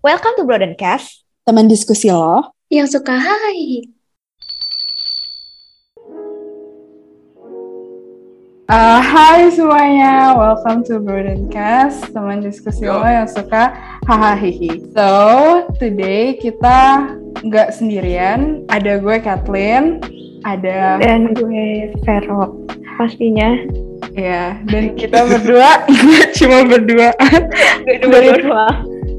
Welcome to Broadencast. Teman diskusi lo. Yang suka hai. Uh, hai semuanya, welcome to Broadencast, teman diskusi Yo. lo yang suka hahaha. So, today kita nggak sendirian, ada gue Kathleen, ada Dan gue Vero, pastinya. ya, dan kita berdua cuma berdua. dari,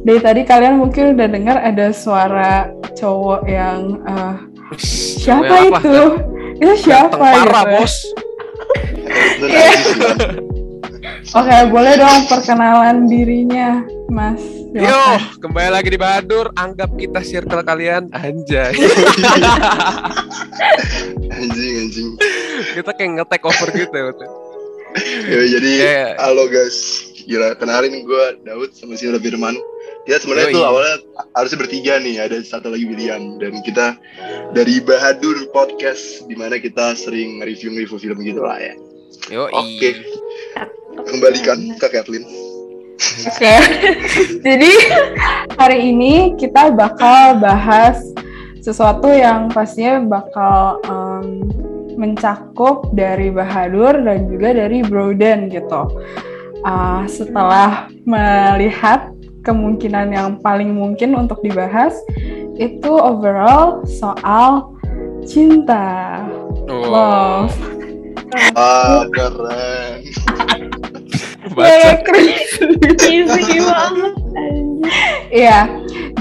dari tadi kalian mungkin udah dengar ada suara cowok yang uh, siapa yang apa? itu? Itu siapa parah, gitu? bos. Oke, boleh dong perkenalan dirinya, Mas. Yo, Silakan. kembali lagi di Badur. Anggap kita circle kalian. Anjay. anjing anjing kita kayak nge-take over gitu ya. Ya, jadi Iya. halo guys gila kenalin gue Daud sama si Firman kita sebenarnya tuh awalnya harusnya bertiga nih ada satu lagi William dan kita dari Bahadur Podcast di mana kita sering review-review film gitu lah ya Yo, Oke. kembalikan ke Kathleen Oke. Jadi hari ini kita bakal bahas sesuatu yang pastinya bakal em, mencakup dari Bahadur dan juga dari Broden gitu. Ah, setelah melihat kemungkinan yang paling mungkin untuk dibahas itu overall soal cinta. Wow. Love. ah keren Baca. Easy banget. Iya,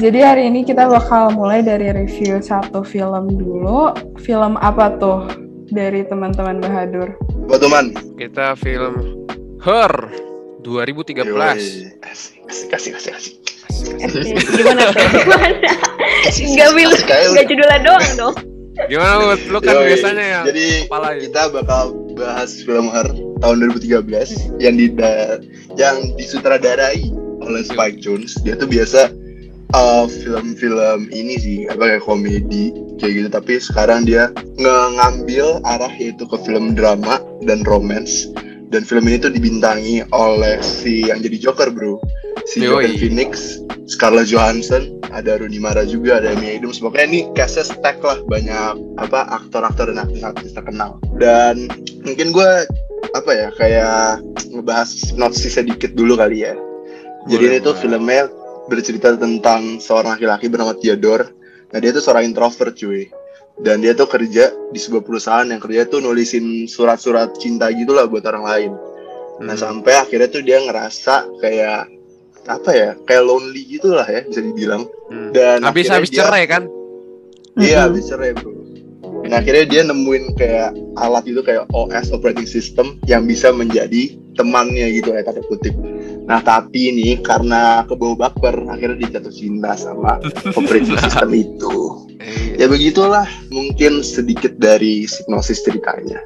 jadi hari ini kita bakal mulai dari review satu film dulu. Film apa tuh dari teman-teman Bahadur? buat teman Kita film Her 2013. Yoi. asik asik asik asik asik Gimana? Gimana? Asik aja nggak judulnya doang dong. Gimana Bud? Lu kan Yoi. biasanya yang jadi kepala ya. kita bakal bahas film Her tahun 2013 yang di yang disutradarai oleh Spike Jones. Dia tuh biasa uh, film-film ini sih apa kayak komedi kayak gitu tapi sekarang dia nge- ngambil arah yaitu ke film drama dan romance dan film ini tuh dibintangi oleh si yang jadi Joker bro. Si. Joaquin Phoenix Scarlett Johansson ada Rooney Mara juga ada Amy Adams. Pokoknya ini castnya stack lah banyak apa aktor-aktor dan aktris-aktris terkenal. Dan mungkin gue apa ya kayak ngebahas sinopsis sedikit dulu kali ya. Jadi Boleh, ini tuh filmnya bercerita tentang seorang laki-laki bernama Theodore. Nah dia tuh seorang introvert cuy dan dia tuh kerja di sebuah perusahaan yang kerja tuh nulisin surat-surat cinta gitu lah buat orang lain Nah Hmm. sampai akhirnya tuh dia ngerasa kayak apa ya kayak lonely gitu lah ya bisa dibilang Hmm. dan habis habis dia- cerai kan? iya Mhm. habis cerai bro nah akhirnya dia nemuin kayak alat itu kayak OS operating system yang bisa menjadi temannya gitu ya tanda kutip nah tapi ini karena kebawa baper akhirnya dia jatuh cinta sama operating system itu Eh, ya begitulah mungkin sedikit dari sinopsis ceritanya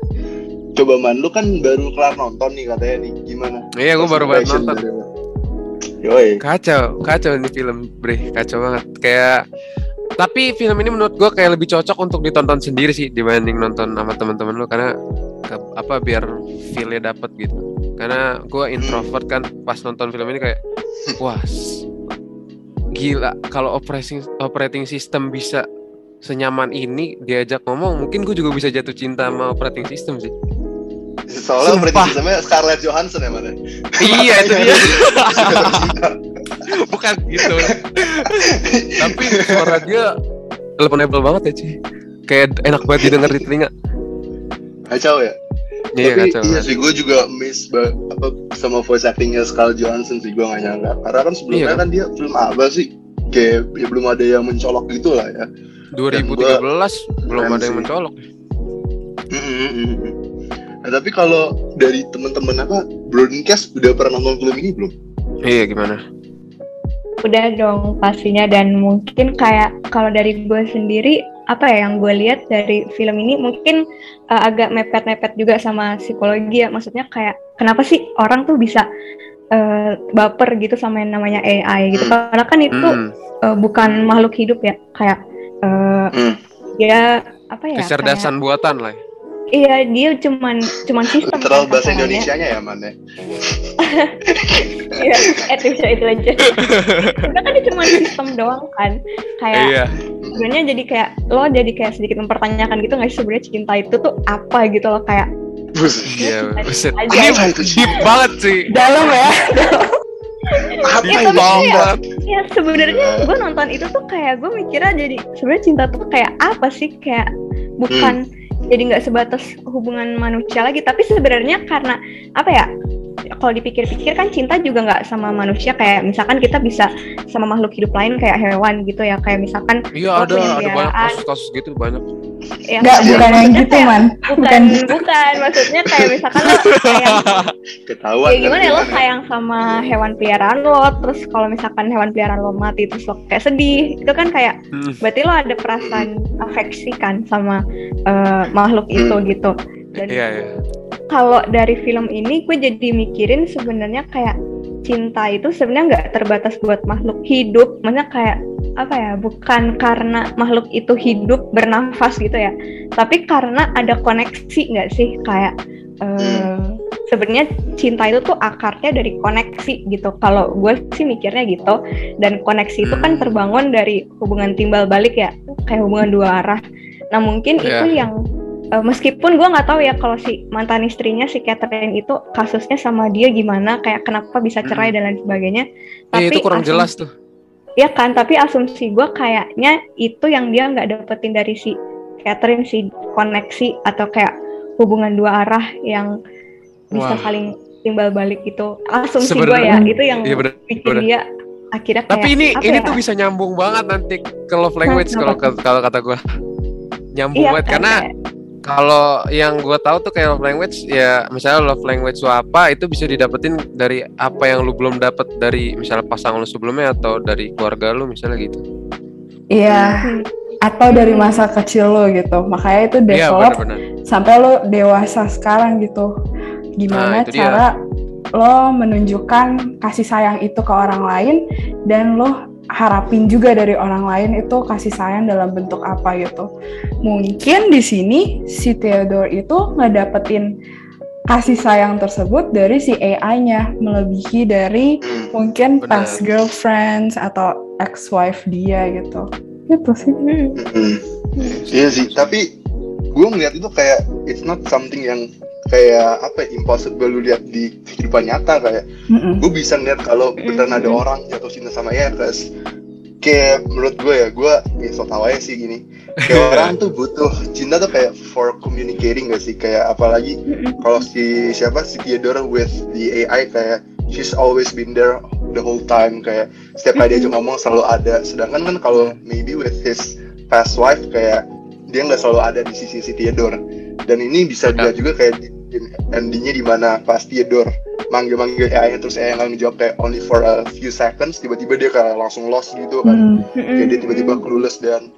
coba man lu kan baru kelar nonton nih katanya nih gimana Iya, gue baru banget nonton. dari? Yoi. Kacau, kacau ini film, Bre. Kacau banget. Kayak tapi film ini menurut gue kayak lebih cocok untuk ditonton sendiri sih dibanding nonton sama teman-teman lu karena ke- apa biar feel-nya dapet gitu. Karena gue introvert kan pas nonton film ini kayak wah s- gila kalau operating operating system bisa senyaman ini diajak ngomong mungkin gue juga bisa jatuh cinta sama operating system sih. Soalnya Sumpah. operating systemnya Scarlett Johansson ya mana? iya itu dia. Bukan gitu. Tapi suara dia teleponable banget ya Ci. Kayak enak banget didengar di telinga. Kacau ya. Iya Tapi kacau. iya sih gue juga miss ba- apa sama voice actingnya Scarlett Johansson sih gue gak nyangka. Karena kan sebelumnya Iya kan? dia film apa sih? Kayak ya belum ada yang mencolok gitu lah ya. 2013 belum keren ada yang mencolok. Mm, mm, mm, mm. Nah, tapi kalau dari teman-teman apa broadcast udah pernah nonton film ini belum? Iya gimana? Udah dong pastinya dan mungkin kayak kalau dari gue sendiri apa ya yang gue lihat dari film ini mungkin uh, agak mepet-mepet juga sama psikologi ya maksudnya kayak kenapa sih orang tuh bisa uh, baper gitu sama yang namanya AI gitu Hmm. karena kan itu Hmm, uh, bukan makhluk hidup ya kayak uh, Hmm. dia apa ya kecerdasan buatan lah. Ya. Iya, dia cuman cuman sistem. Literal kan bahasa. Indonesianya ya, Man ya? Iya, artificial intelligence. Udah kan dia cuma sistem doang kan. Kayak Iya. sebenarnya jadi kayak lo jadi kayak sedikit mempertanyakan gitu nggak sih sebenarnya cinta itu tuh apa gitu loh kayak Buset. Iya, buset. Aja. Ini itu deep banget sih. Dalam ya. Apa Iya, itu? kayak- banget. ya sebenarnya gue nonton itu tuh kayak gue mikirnya jadi sebenarnya cinta tuh kayak apa sih kayak bukan jadi nggak sebatas hubungan manusia lagi tapi sebenarnya karena apa ya kalau dipikir-pikir kan cinta juga nggak sama manusia kayak misalkan kita bisa sama makhluk hidup lain kayak hewan gitu ya kayak misalkan Iya ada ada banyak kasus-kasus gitu banyak. ya Enggak, Iya. bukan yang gitu, kayak- Man. bukan bukan maksudnya kayak misalkan lo sayang Ketahuan ya gimana ya lo kan? sayang sama hewan peliharaan lo terus kalau misalkan hewan peliharaan lo mati terus lo kayak sedih itu kan kayak Hmm. berarti lo ada perasaan afeksi kan sama eh, makhluk itu gitu dan Iya iya. Kalau dari film ini gue jadi mikirin sebenarnya kayak cinta itu sebenarnya nggak terbatas buat makhluk hidup. Maksudnya kayak apa ya bukan karena makhluk itu hidup bernafas gitu ya. Tapi karena ada koneksi nggak sih? Kayak eh, sebenarnya cinta itu tuh akarnya dari koneksi gitu. Kalau gue sih mikirnya gitu. Dan koneksi itu kan Hmm. terbangun dari hubungan timbal balik ya. Kayak hubungan dua arah. Nah mungkin Iya. itu yang Eh, meskipun gue nggak tahu ya kalau si mantan istrinya si Catherine itu kasusnya sama dia gimana kayak kenapa bisa cerai dan lain sebagainya Iya itu kurang asum- jelas tuh. ya kan tapi asumsi gue kayaknya itu yang dia nggak dapetin dari si Catherine si koneksi atau kayak hubungan dua arah yang bisa Wah. saling timbal balik gitu asumsi gue ya itu yang Iya bener. bikin bener. dia akhirnya kayak Tapi ini ini ya? tuh bisa nyambung banget nanti ke love language kalau kalau kata gue. Nyambung iya banget kan, karena kayak- kalau yang gue tahu tuh kayak love language ya misalnya love language lu apa itu bisa didapetin dari apa yang lu belum dapet dari misalnya pasangan lu sebelumnya atau dari keluarga lu misalnya gitu. Iya. Hmm. Atau dari masa kecil lo gitu. Makanya itu Iya develop benar-benar. sampai lo dewasa sekarang gitu. Gimana Nah, itu dia. cara lo menunjukkan kasih sayang itu ke orang lain dan lo harapin juga dari orang lain itu kasih sayang dalam bentuk apa gitu. Mungkin di sini si Theodore itu nggak dapetin kasih sayang tersebut dari si AI-nya melebihi dari Hmm. mungkin Benar. past girlfriends atau ex-wife dia gitu. Gitu sih. Hmm. Mm-mm. Iya sih, tapi gue ngeliat itu kayak it's not something yang kayak apa ya, impossible lu lihat di kehidupan nyata kayak Mm-mm. gue bisa ngeliat kalau beneran ada orang jatuh cinta sama ya guys kayak menurut gue ya gue ya so tau aja sih gini. Kayak orang tuh butuh cinta tuh kayak for communicating gak sih? Kayak apalagi kalau si siapa? Si Theodore with the AI kayak she's always been there the whole time kayak setiap kali dia ngomong selalu ada. Sedangkan kan kalau maybe with his past wife kayak dia nggak selalu ada di sisi si Theodore. Dan ini bisa dilihat juga kayak endingnya di mana? Pas Theodore manggil-manggil AI terus AI nggak ngejawab kayak only for a few seconds tiba-tiba dia kayak langsung lost gitu kan. Mm. kayak dia tiba-tiba clueless dan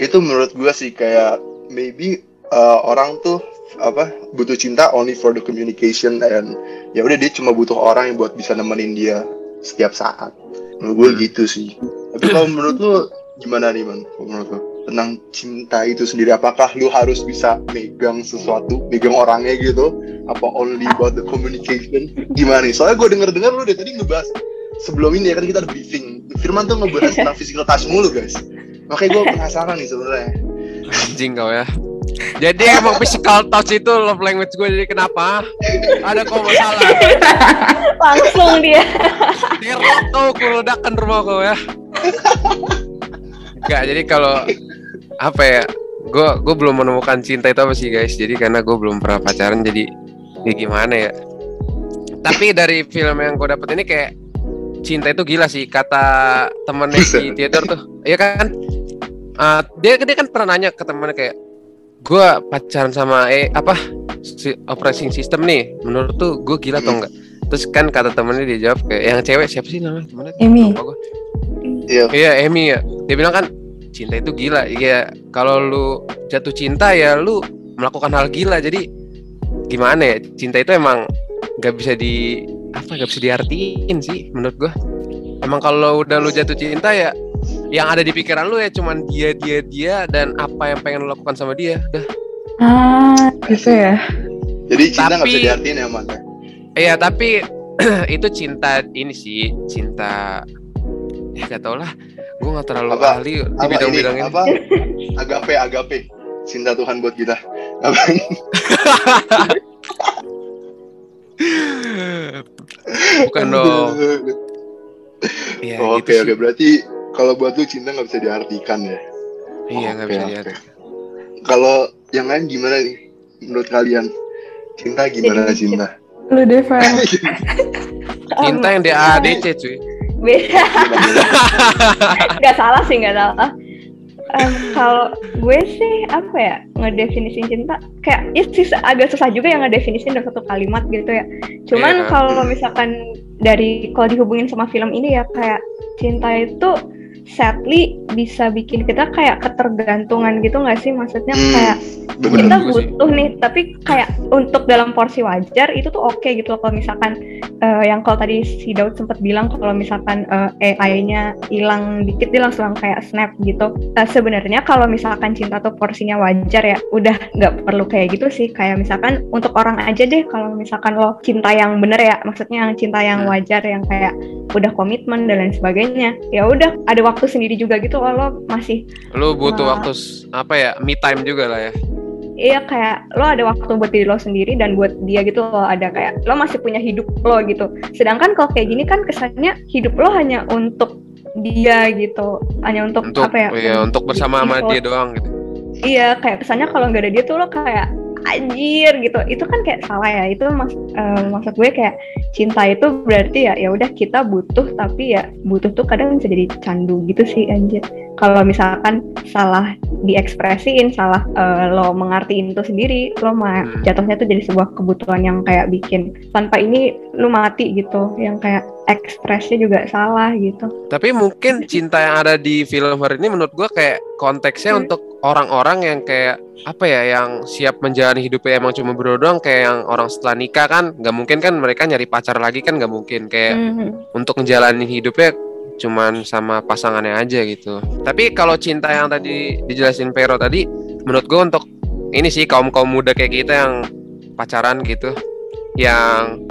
itu menurut gua sih kayak maybe uh, orang tuh apa butuh cinta only for the communication and ya udah dia cuma butuh orang yang buat bisa nemenin dia setiap saat. Menurut gue gitu sih. Tapi kalau menurut lu gimana nih man menurut lu tentang cinta itu sendiri apakah lu harus bisa megang sesuatu megang orangnya gitu apa only about the communication gimana nih soalnya gue denger dengar lu dari tadi ngebahas sebelum ini ya kan kita ada briefing Firman tuh ngebahas tentang physical touch mulu guys makanya gue penasaran nih sebenarnya Anjing kau ya. Jadi emang physical touch itu love language gue jadi kenapa? Ada kok masalah. langsung dia Dirok kau kuledakan rumah kau ya. Enggak, jadi kalau apa ya? Gue gue belum menemukan cinta itu apa sih guys. Jadi karena gue belum pernah pacaran jadi ya gimana ya. Tapi dari film yang gue dapet ini kayak cinta itu gila sih kata temennya si Theodore tuh. Iya kan? Ah, dia dia kan pernah nanya ke temennya kayak gue pacaran sama eh apa si operating system nih menurut tuh gue gila atau enggak terus kan kata temennya dia jawab kayak yang cewek siapa sih namanya temennya gua. iya Iya Emi ya. Dia bilang kan cinta itu gila. Iya kalau lu jatuh cinta ya lu melakukan hal gila. Jadi gimana ya? Cinta itu emang nggak bisa di apa nggak bisa diartiin sih menurut gua. Emang kalau udah lu jatuh cinta ya yang ada di pikiran lu ya cuman dia dia dia dan apa yang pengen lu lakukan sama dia. Udah Ah, gitu ya. Jadi cinta nggak Tapi- bisa diartiin ya man. Iya tapi itu cinta ini sih cinta ya gak tau lah gue gak terlalu Apa? ahli di ini? bidang-bidang ini. Apa? Agape, agape. Cinta Tuhan buat kita. Apa? Bukan dong. Iya Oke gitu oke sih. berarti kalau buat lu cinta nggak bisa diartikan ya. Iya nggak Oke, bisa oke. lihat. Kalau yang lain gimana nih menurut kalian? Cinta gimana cinta? Lu deh, Fan. Cinta yang di ADC cuy. beda nggak salah sih nggak salah Em, kalau gue sih apa ya ngedefinisin cinta kayak ya sih agak susah juga yang ngedefinisin dalam satu kalimat gitu ya cuman Iya. kalau misalkan dari kalau dihubungin sama film ini ya kayak cinta itu sadly bisa bikin kita kayak ketergantungan gitu nggak sih maksudnya Hmm, kayak Bener. kita juga sih. butuh nih tapi kayak untuk dalam porsi wajar itu tuh oke gitu loh kalau misalkan eh, yang kalau tadi si Daud sempat bilang kalau misalkan eh, AI-nya hilang dikit dia langsung kayak snap gitu Eh, sebenarnya kalau misalkan cinta tuh porsinya wajar ya udah nggak perlu kayak gitu sih kayak misalkan untuk orang aja deh kalau misalkan lo cinta yang bener ya maksudnya yang cinta yang Hmm. wajar yang kayak udah komitmen dan lain sebagainya ya udah ada waktu sendiri juga gitu lo masih Lu butuh Nah. waktu apa ya me time juga lah ya. Iya kayak lo ada waktu buat diri lo sendiri dan buat dia gitu lo ada kayak lo masih punya hidup lo gitu. Sedangkan kalau kayak gini kan kesannya hidup lo hanya untuk dia gitu, hanya untuk, Untuk apa ya? ya untuk bersama sama dia doang gitu. Iya kayak kesannya kalau nggak ada dia tuh lo kayak anjir gitu. Itu kan kayak salah ya. Itu mas, eh, maksud gue kayak cinta itu berarti ya ya udah kita butuh tapi ya butuh tuh kadang bisa jadi candu gitu sih anjir. Kalau misalkan salah diekspresiin, salah eh, lo mengartiin itu sendiri, lo mah Hmm. jatuhnya tuh jadi sebuah kebutuhan yang kayak bikin tanpa ini lo mati gitu, yang kayak ekspresnya juga salah gitu. Tapi mungkin cinta yang ada di film hari ini menurut gua kayak konteksnya Hmm. untuk orang-orang yang kayak apa ya yang siap menjalani hidupnya emang cuma berdua doang kayak yang orang setelah nikah kan nggak mungkin kan mereka nyari pacar lagi kan nggak mungkin kayak Mhm. untuk ngejalanin hidupnya cuman sama pasangannya aja gitu. Tapi kalau cinta yang tadi dijelasin Pero tadi, menurut gue untuk ini sih kaum kaum muda kayak kita yang pacaran gitu, yang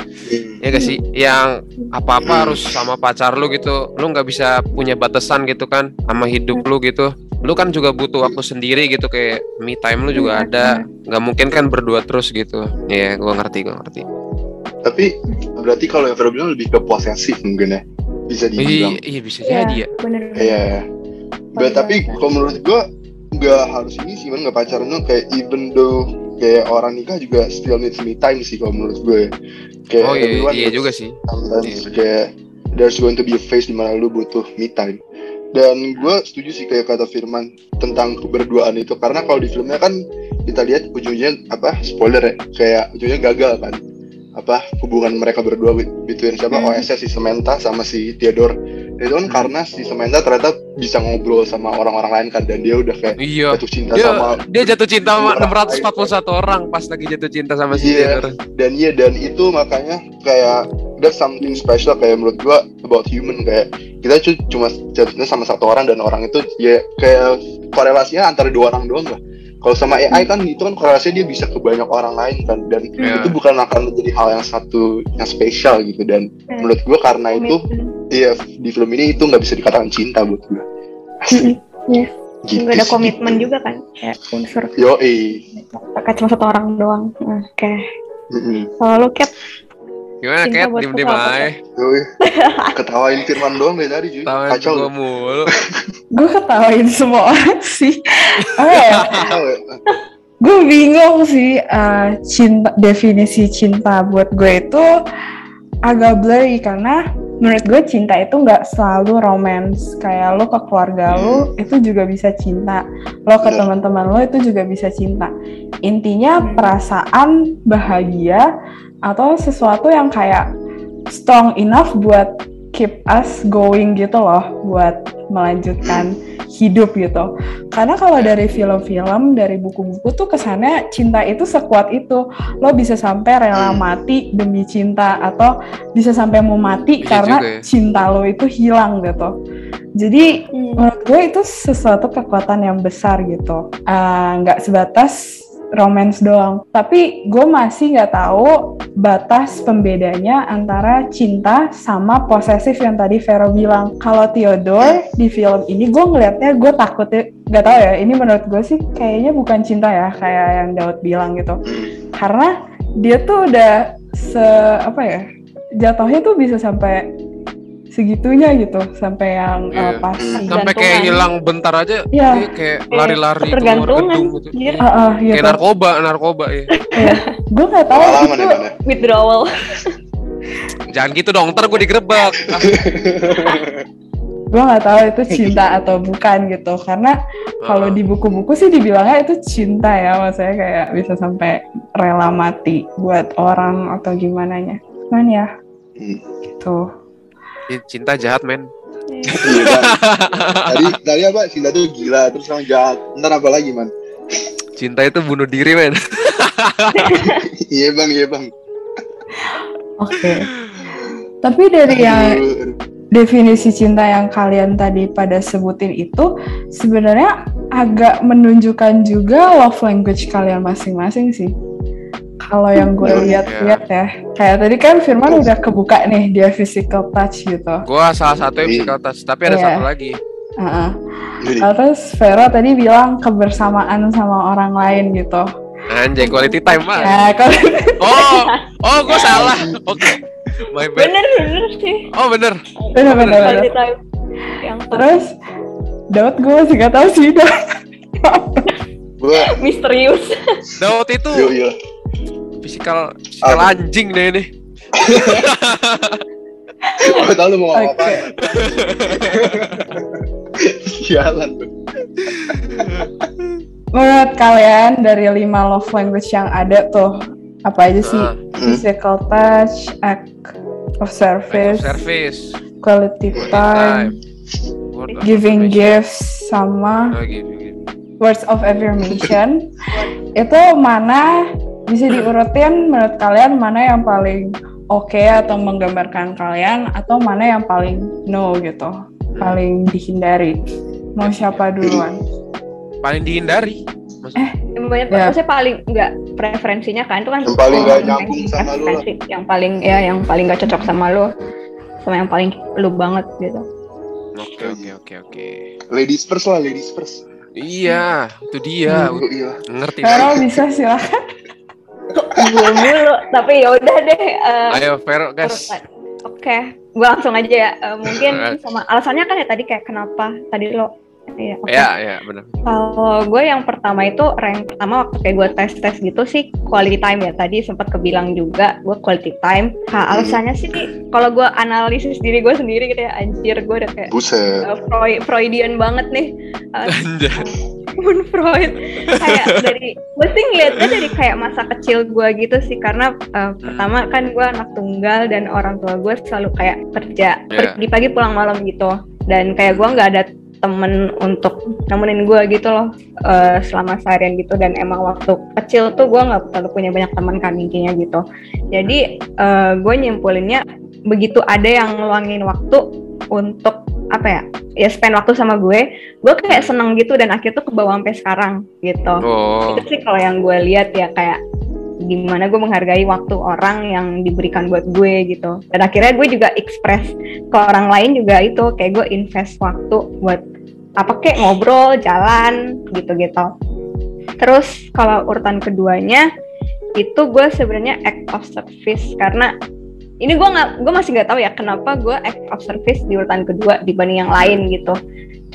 ya gak sih, yang apa-apa harus sama pacar lu gitu, lu nggak bisa punya batasan gitu kan sama hidup lu gitu. Lu kan juga butuh waktu sendiri gitu kayak me time lu juga ada, nggak mungkin kan berdua terus gitu. Ya, gua ngerti, gua ngerti. Tapi berarti kalau yang Vero bilang lebih ke posesif mungkin ya. Bisa dibilang. Iya, iya bisa Iya, jadi ya. bener. Iya. Ba- Iya. tapi kalau menurut gua nggak harus ini sih, man nggak pacaran tuh kayak even though kayak orang nikah juga still needs me time sih kalau menurut gue. Kayak Oh iya, iya needs juga sih. sometimes Iya. kayak there's going to be a phase di mana lu butuh me time. Dan gue setuju sih kayak kata Firman tentang keberduaan itu karena kalau di filmnya kan kita lihat ujungnya apa spoiler ya kayak ujungnya gagal kan apa hubungan mereka berdua between siapa Hmm. OSS si Samantha sama si Theodore itu kan Hmm. karena si Samantha ternyata bisa ngobrol sama orang-orang lain kan dan dia udah kayak Iya. jatuh cinta Dia, sama dia jatuh cinta sama orang 641 orang pas lagi jatuh cinta sama si Iya. Theodore. dan iya dan itu makanya kayak that's something special kayak menurut gua about human kayak kita cu- cuma jatuh cinta sama satu orang dan orang itu ya kayak korelasinya antara dua orang doang lah kalau sama AI kan itu kan korelasinya dia bisa ke banyak orang lain kan dan Iya. itu bukan akan menjadi hal yang satu yang spesial gitu. Dan Hmm. menurut gua karena itu iya di film ini itu nggak bisa dikatakan cinta buat gua. Asli Iya. gitu Nggak ada sih. komitmen juga kan? Kayak unsur. Yo pakai cuma satu orang doang. Oke. Mm-mm. kalau lu Kat Gimana Cinta Kat? buat Diem-diem apa, aja. Ketawain Firman doang dari tadi cuy Tawain kacau gua mulu. gue ketawain semua orang sih. Ya? Gue bingung sih eh, cinta definisi cinta buat gue itu agak blurry karena menurut gue cinta itu nggak selalu romance kayak lo ke keluarga lo itu juga bisa cinta lo ke teman-teman lo itu juga bisa cinta intinya Hmm. perasaan bahagia atau sesuatu yang kayak strong enough buat keep us going gitu loh buat melanjutkan hidup gitu karena kalau dari film-film, dari buku-buku tuh kesannya cinta itu sekuat itu. Lo bisa sampai rela Hmm. mati demi cinta atau bisa sampai mau mati Iya karena juga ya. cinta lo itu hilang gitu. Jadi Hmm. menurut gue itu sesuatu kekuatan yang besar gitu. Ah, Nggak sebatas romance doang. Tapi gue masih nggak tahu batas pembedanya antara cinta sama posesif yang tadi Vero bilang. Kalau Theodore di film ini gue ngelihatnya gue takutnya nggak tahu ya. Ini menurut gue sih kayaknya bukan cinta ya kayak yang Daud bilang gitu. Karena dia tuh udah se apa ya jatuhnya tuh bisa sampai segitunya gitu sampai yang Iya. uh, pas Sampai kayak hilang bentar aja dia kayak lari-lari Tergantungan. gitu. Ah, gitu. Kayak narkoba, narkoba ya. gue nggak tahu Pengalaman itu ya? Withdrawal. Jangan gitu dong, ntar gue digerebek. Gue nggak tahu itu cinta atau bukan gitu karena kalau ah. di buku-buku sih dibilangnya itu cinta ya maksudnya kayak bisa sampai rela mati buat orang atau gimana nya cuman ya Hmm. gitu cinta jahat men. Iya, Bang. Tadi tadi apa? Cinta tuh gila, terus sama jahat. Ntar apa lagi, Man? Cinta itu bunuh diri men. Iya, Bang, iya, Bang. oke tapi dari yang definisi cinta yang kalian tadi pada sebutin itu sebenarnya agak menunjukkan juga love language kalian masing-masing sih. Kalau yang gue Hmm, lihat-lihat ya, kayak tadi kan Firman udah kebuka nih dia physical touch gitu. Gua salah satu yang psikotas, tapi ada Iya. satu lagi. Nah, Terus Vero tadi bilang kebersamaan sama orang lain gitu. Anjay, quality time mah. Nah, kalau Oh, oh, gue salah. Oke, my bad. Bener bener sih. Oh bener. bener-bener. Quality time. Yang Terus Daud gue masih gak tahu sih Daud. gue, misterius. Daud itu yo, yo. Fisikal, fisikal Apa? anjing deh ini. Gue tau lu mau ngomong apa. Sialan tuh. Menurut kalian dari lima love language yang ada tuh apa aja sih? Hmm. Physical touch, act of act of service, service, quality quality time, time, giving gifts, sama Oh, giving words of affirmation. itu mana bisa diurutin menurut kalian mana yang paling oke atau menggambarkan kalian atau mana yang paling no gitu, paling dihindari. Mau siapa duluan? Paling dihindari. Maksudnya, Banyak Ya. maksudnya paling nggak preferensinya kan itu kan Yang paling nggak orang nyambung yang sama lu lah. yang paling ya yang paling nggak cocok sama lo sama yang paling lu banget gitu Oke, oke, oke, oke. Ladies first lah, ladies first. Iya, itu dia. Iya. Ngerti. Vero bisa silahkan. Gue mulu tapi ya udah deh eh, Ayo, Vero, guys. urutan. oke gue langsung aja ya Eh, mungkin sama alasannya kan ya tadi kayak kenapa tadi lo Iya, oke. Ya, ya, benar. Kalau gue yang pertama itu rank pertama waktu kayak gue tes tes gitu sih quality time ya tadi sempat kebilang juga gue quality time. Nah, alasannya sih kalau gue analisis diri gue sendiri gitu ya anjir gue udah kayak Buset. uh, Freud, Freudian banget nih. Uh. pun Freud. Kayak dari gue sih ngeliatnya dari kayak masa kecil gue gitu sih. Karena uh, pertama kan gue anak tunggal dan orang tua gue selalu kayak kerja Yeah. pergi pagi pulang malam gitu. Dan kayak gue nggak ada temen untuk nemenin gue gitu loh uh, selama seharian gitu. Dan emang waktu kecil tuh gue nggak terlalu punya banyak teman kan intinya gitu. Jadi uh, gue nyimpulinnya begitu ada yang ngeluangin waktu untuk apa ya ya spend waktu sama gue gue kayak seneng gitu dan akhirnya tuh kebawa sampai sekarang gitu. Oh, itu sih kalau yang gue lihat ya kayak gimana gue menghargai waktu orang yang diberikan buat gue gitu. Dan akhirnya gue juga express ke orang lain juga itu kayak gue invest waktu buat apa kayak ngobrol jalan gitu gitu terus kalau urutan keduanya itu gue sebenarnya act of service karena ini gue nggak gue masih nggak tahu ya kenapa gue act of service di urutan kedua dibanding yang lain gitu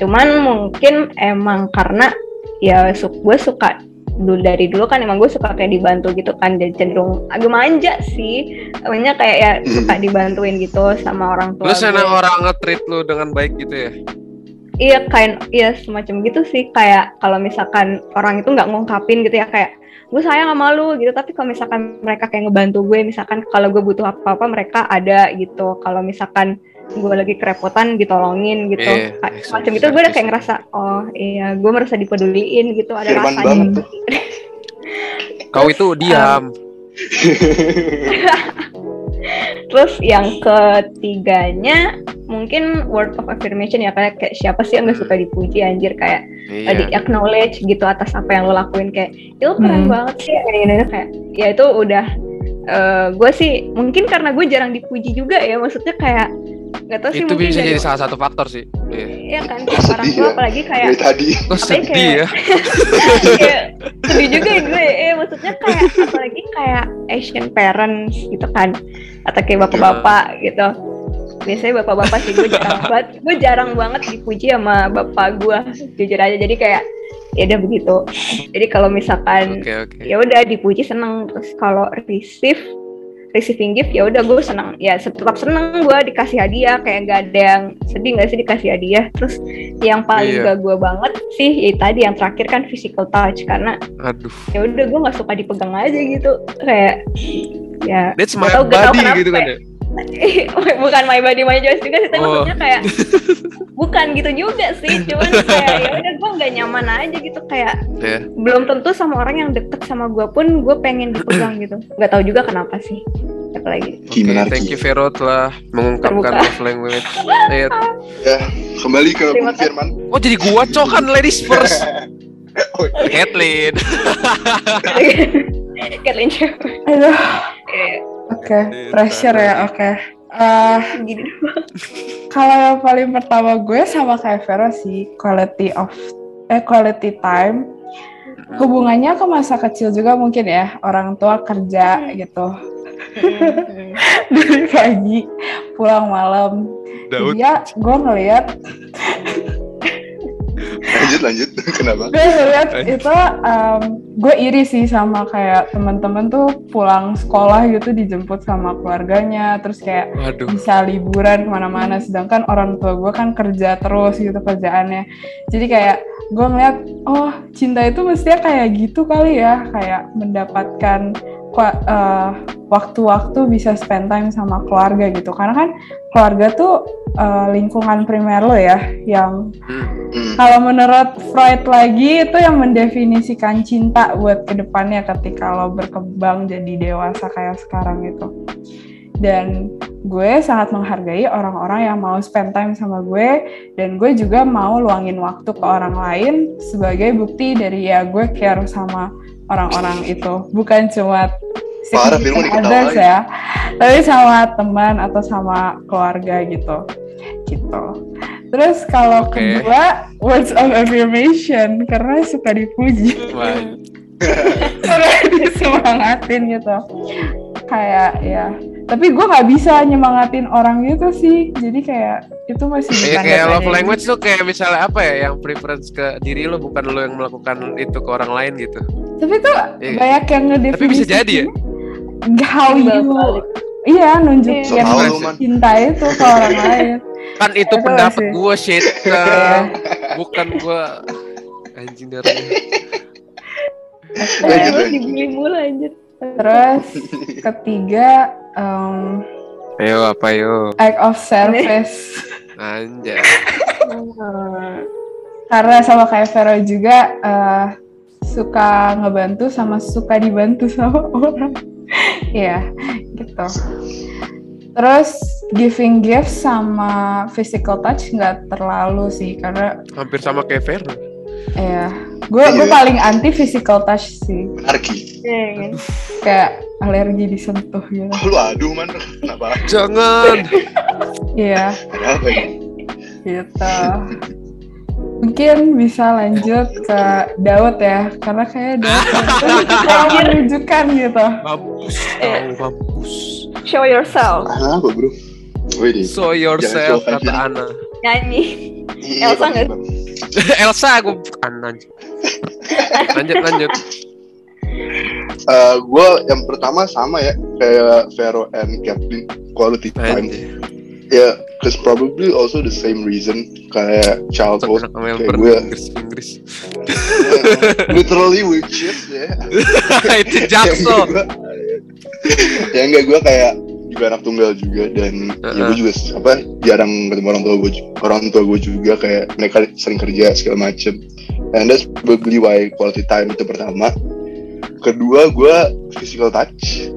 cuman mungkin emang karena ya su gue suka dulu dari dulu kan emang gue suka kayak dibantu gitu kan dan cenderung agak manja sih namanya kayak ya suka dibantuin gitu sama orang tua lu senang gue. orang nge-treat lu dengan baik gitu ya? iya kayak iya semacam gitu sih kayak kalau misalkan orang itu nggak ngungkapin gitu ya kayak gue sayang sama lu gitu. Tapi kalau misalkan mereka kayak ngebantu gue misalkan kalau gue butuh apa-apa mereka ada gitu. Kalau misalkan gue lagi kerepotan ditolongin gitu. Kayak iya, semacam itu gue udah kayak ngerasa oh iya gue merasa dipeduliin gitu. Ada Firman rasanya. banget. Kau itu diam. Terus yang ketiganya mungkin word of affirmation ya kayak, kayak siapa sih yang Hmm. suka dipuji anjir kayak Iya. di acknowledge gitu atas apa yang lo lakuin kayak itu keren Hmm. banget sih ini." kayak ya itu udah gue sih mungkin karena gue jarang dipuji juga ya maksudnya kayak nggak tahu sih Itu mungkin bisa jadi salah satu faktor sih. Iya. Iya kan Oh, kayak orang tua ya. apalagi kayak Dari tadi. Apalagi sedih kayak- ya? kayak sedih juga ya gue eh maksudnya kayak apalagi kayak Asian parents gitu kan atau kayak bapak-bapak gitu biasanya bapak-bapak sih gue jarang banget gue jarang banget dipuji sama bapak gue jujur aja jadi kayak ya udah begitu jadi kalau misalkan Oke oke. ya udah dipuji seneng terus kalau receive receiving gift ya udah gue seneng ya tetap seneng gue dikasih hadiah kayak gak ada yang sedih nggak sih dikasih hadiah terus yang paling Iya. gak gue banget sih ya tadi yang terakhir kan physical touch karena Aduh. ya udah gue nggak suka dipegang aja gitu kayak ya That's Gak my gak body gitu kan ya. bukan my body my choice juga sih tapi Oh. maksudnya kayak bukan gitu juga sih cuman kayak ya udah gue nggak nyaman aja gitu kayak Ya. belum tentu sama orang yang deket sama gue pun gue pengen dipegang gitu nggak tahu juga kenapa sih apa lagi Oke, Gimana thank you Vero telah mengungkapkan love language. Iya. Ya, kembali ke Bung Firman. Oh jadi gua cok kan ladies first. Oh, iya. Kathleen. Kathleen Aduh, Oke, pressure ya, oke. Eh, gini kalau yang paling pertama gue sama kayak Vero sih, quality of eh quality time. Hubungannya ke masa kecil juga mungkin ya, orang tua kerja gitu dari pagi pulang malam. Daud. Dia, gue ngeliat lanjut lanjut. Kenapa? gue ngeliat itu em, gue iri sih sama kayak teman-teman tuh pulang sekolah gitu dijemput sama keluarganya terus kayak Waduh. bisa liburan ke mana-mana sedangkan orang tua gue kan kerja terus gitu kerjaannya jadi kayak gue ngeliat oh cinta itu mestinya kayak gitu kali ya kayak mendapatkan eh, waktu-waktu bisa spend time sama keluarga gitu karena kan keluarga tuh eh, lingkungan primer lo ya yang Hmm. kalau menurut Freud lagi itu yang mendefinisikan cinta buat ke depannya ketika lo berkembang jadi dewasa kayak sekarang gitu. Dan gue sangat menghargai orang-orang yang mau spend time sama gue dan gue juga mau luangin waktu ke orang lain sebagai bukti dari ya gue care sama orang-orang itu. Bukan cuma Parah, diketawain. others ya, tapi sama teman atau sama keluarga gitu. Gitu. Terus kalau Oke. kedua words of affirmation karena suka dipuji, karena disemangatin gitu. Kayak ya, tapi gue nggak bisa nyemangatin orang gitu sih. Jadi kayak itu masih bukan kayak love language tuh kayak misalnya apa ya yang preference ke diri lo bukan lo yang melakukan itu ke orang lain gitu. Tapi tuh Iya. banyak yang ngedefinisikan. Tapi bisa jadi ya? How you, iya nunjukin So man. cinta itu ke orang lain. Kan itu Itu pendapat gue shit. Iya. bukan gue anjing dari dibully mulu anjir Terus ketiga um, Ayo apa yo? act of service. Anjay. Karena sama kayak Vero juga eh, suka ngebantu sama suka dibantu sama orang. Iya, gitu. Terus giving gifts sama physical touch nggak terlalu sih karena Hampir sama kayak Vero. ya gue gue Iya. paling anti physical touch sih Anarki. Iya kayak alergi disentuh gitu. Oh, lu aduh man. Kenapa? Jangan. Iya, Ada apa ini? gitu. Mungkin bisa lanjut ke Daud ya, karena kayak Daud yang menunjukkan gitu. Eh. kau mampus. show yourself Ah, apa bro? Wih. So yourself show kata. Ana. nyanyi Iya, Elsa nggak? Elsa gue Ana. anjing. Lanjut lanjut. Eh, gue yang pertama sama ya kayak Vero and Kathleen quality time. Ya, cause probably also the same reason kayak childhood. Kayak gue Inggris Inggris. literally witches ya. Itu Jackson. Ya enggak gue kayak juga anak tunggal juga dan ya Uh-uh. gue juga apa jarang ketemu orang tua gue orang tua gue juga kayak mereka sering kerja segala macem. And that's probably why quality time itu pertama. Kedua gue physical touch.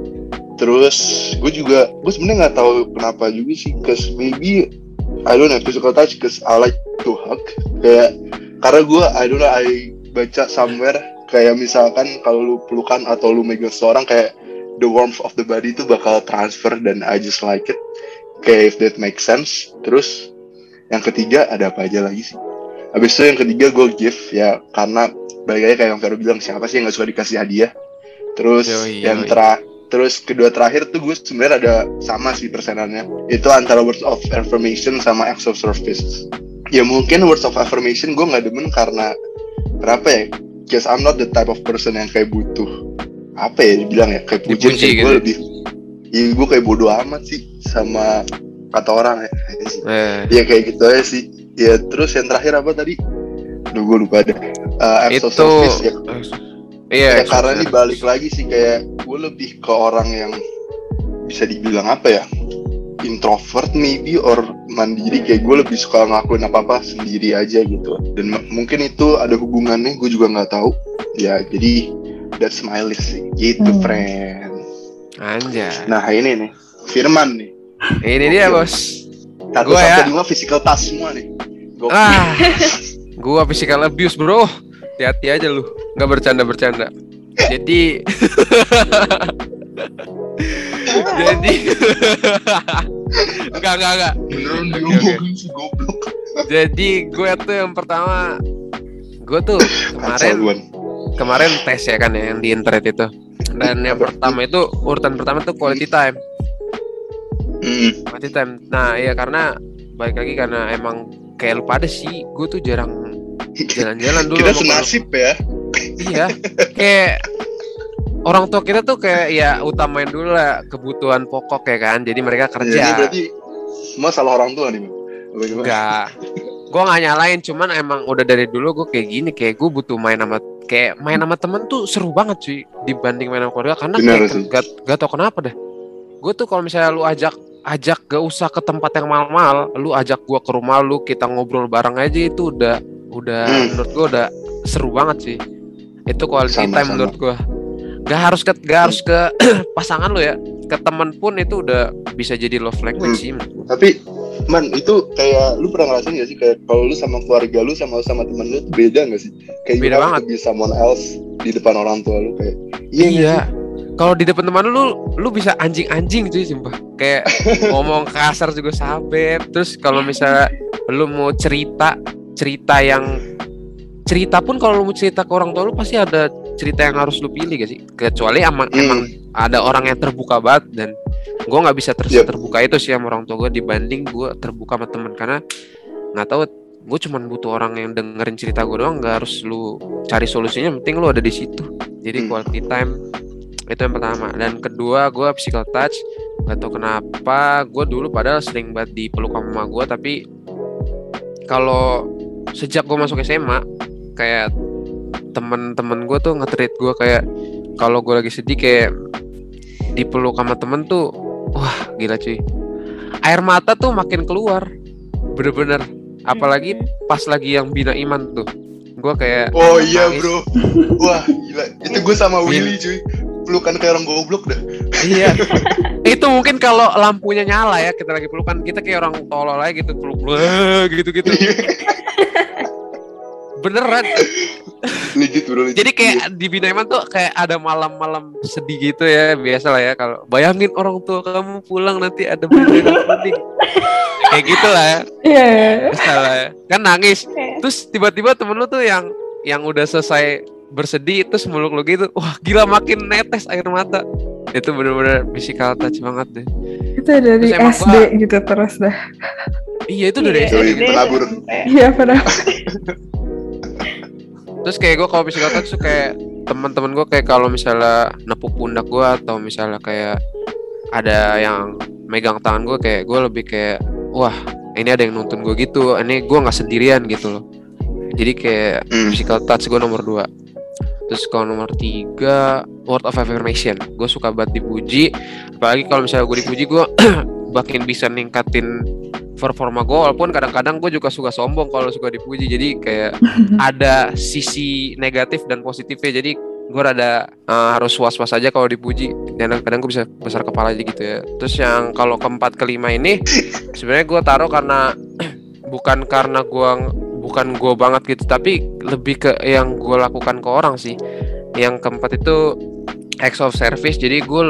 Terus gue juga gue sebenarnya nggak tahu kenapa juga sih cause maybe I don't have physical touch because I like to hug. Kayak karena gue I don't know I baca somewhere kayak misalkan kalau lu pelukan atau lu megang seorang kayak the warmth of the body itu bakal transfer dan I just like it. Kayak if that makes sense. Terus yang ketiga ada apa aja lagi sih? Habis itu yang ketiga gue give ya karena balik lagi kayak yang Vero bilang siapa sih yang gak suka dikasih hadiah? Terus Yoi, yang yoi. tera terus kedua terakhir tuh gue sebenarnya ada sama sih persenannya. Itu antara words of affirmation sama acts of service. Ya mungkin words of affirmation gue nggak demen karena kenapa ya? Because I'm not the type of person yang kayak butuh apa ya dibilang ya kayak pujian kayak gue lebih ya gue kayak bodoh amat sih sama kata orang ya. Eh, ya kayak gitu aja sih. Ya terus yang terakhir apa tadi? Duh gue lupa deh. Uh, itu service ya. Iya Ya, karena ini balik lagi sih kayak gue lebih ke orang yang bisa dibilang apa ya introvert maybe or mandiri. Kayak gue lebih suka ngelakuin apa apa sendiri aja gitu. Dan mungkin itu ada hubungannya gue juga nggak tahu. Ya jadi that's my list sih. Gitu Hmm. friend. Anjay. Nah ini nih. Firman nih. Ini dia bos. Satu Gua sampai ya. lima physical touch semua nih. Gokil. ah gua physical abuse bro. Hati-hati aja lu. Nggak bercanda bercanda jadi jadi enggak enggak enggak beneran goblok. Jadi gue tuh yang pertama gue tuh kemarin Kacauan. Kemarin tes ya kan ya yang di internet itu. Dan yang pertama itu urutan pertama tuh quality time. Hmm. quality time. Nah iya karena balik lagi karena emang kayak lu pada sih gue tuh jarang jalan-jalan dulu kita senasib ya. Iya kayak orang tua kita tuh kayak ya utamain dulu lah kebutuhan pokok ya kan jadi mereka Jadi kerja berarti semua salah orang tua nih enggak gue nggak nyalain cuman emang udah dari dulu gue kayak gini kayak gue butuh main sama kayak main sama temen tuh seru banget cuy dibanding main sama keluarga karena Benar kayak sih. gak, gak tau kenapa deh gue tuh kalau misalnya lu ajak ajak gak usah ke tempat yang mahal-mahal lu ajak gua ke rumah lu kita ngobrol bareng aja itu udah udah Hmm. menurut gua udah seru banget sih itu quality Sama, time sama. menurut gua gak harus ke gak harus ke pasangan lu ya ke teman pun itu udah bisa jadi love language Hmm. sih. Tapi man itu kayak lu pernah ngerasain gak sih kayak kalau lu sama keluarga lu sama sama temen lu beda gak sih? Kayak Beda banget. be someone else di depan orang tua lu kayak iya Iya. Kalau di depan teman lu, lu bisa anjing-anjing cuy, sumpah. Kayak ngomong kasar juga sabet. Terus kalau misalnya lu mau cerita, cerita yang cerita pun kalau lu mau cerita ke orang tua lu pasti ada cerita yang harus lu pilih gak sih? Kecuali emang Hmm. emang ada orang yang terbuka banget dan gue nggak bisa ter Yep. terbuka itu sih sama orang tua gue dibanding gue terbuka sama temen karena nggak tahu gue cuman butuh orang yang dengerin cerita gue doang nggak harus lu cari solusinya penting lu ada di situ jadi Hmm. quality time itu yang pertama dan kedua gue physical touch gak tau kenapa gue dulu padahal sering banget dipeluk sama mama gue tapi kalau sejak gue masuk SMA kayak temen-temen gue tuh nge-treat gue kayak kalau gue lagi sedih kayak dipeluk sama temen tuh wah gila cuy air mata tuh makin keluar bener-bener apalagi pas lagi yang bina iman tuh gue kayak Oh iya nangis. bro. Wah gila. Itu gue sama Iya. Willy cuy. Pelukan kayak orang goblok dah. Iya. itu mungkin kalau lampunya nyala ya kita lagi pelukan kita kayak orang tolol aja gitu peluk gitu gitu beneran legit bro. Legit. jadi kayak di Binaiman tuh kayak ada malam-malam sedih gitu ya biasa lah ya kalau bayangin orang tua kamu pulang nanti ada bendera kuning kayak gitu lah ya Iya, iya. biasa lah ya kan nangis terus tiba-tiba temen lu tuh yang yang udah selesai bersedih terus meluk lu gitu wah gila makin netes air mata itu bener-bener physical touch banget deh Itu dari Terus SD gitu terus dah. iya itu dari Iya, SD Iya, padahal. Terus kayak gue kalau physical touch tuh kayak teman-teman gue kayak kalau misalnya nepuk pundak gue atau misalnya kayak ada yang megang tangan gue kayak gue lebih kayak wah ini ada yang nonton gue gitu ini gue nggak sendirian gitu loh. Jadi kayak Hmm. physical touch gue nomor dua. Terus kalau nomor tiga word of affirmation. Gue suka banget dipuji. Apalagi kalau misalnya gue dipuji gue makin bisa ningkatin performa gue walaupun kadang-kadang gue juga suka sombong kalau suka dipuji. Jadi kayak ada sisi negatif dan positifnya. Jadi gue rada uh, harus was-was aja kalau dipuji. Dan kadang gue bisa besar kepala aja gitu ya. Terus yang kalau keempat kelima ini sebenarnya gue taruh karena bukan karena gue bukan gue banget gitu tapi lebih ke yang gue lakukan ke orang sih. Yang keempat itu acts of service. Jadi gue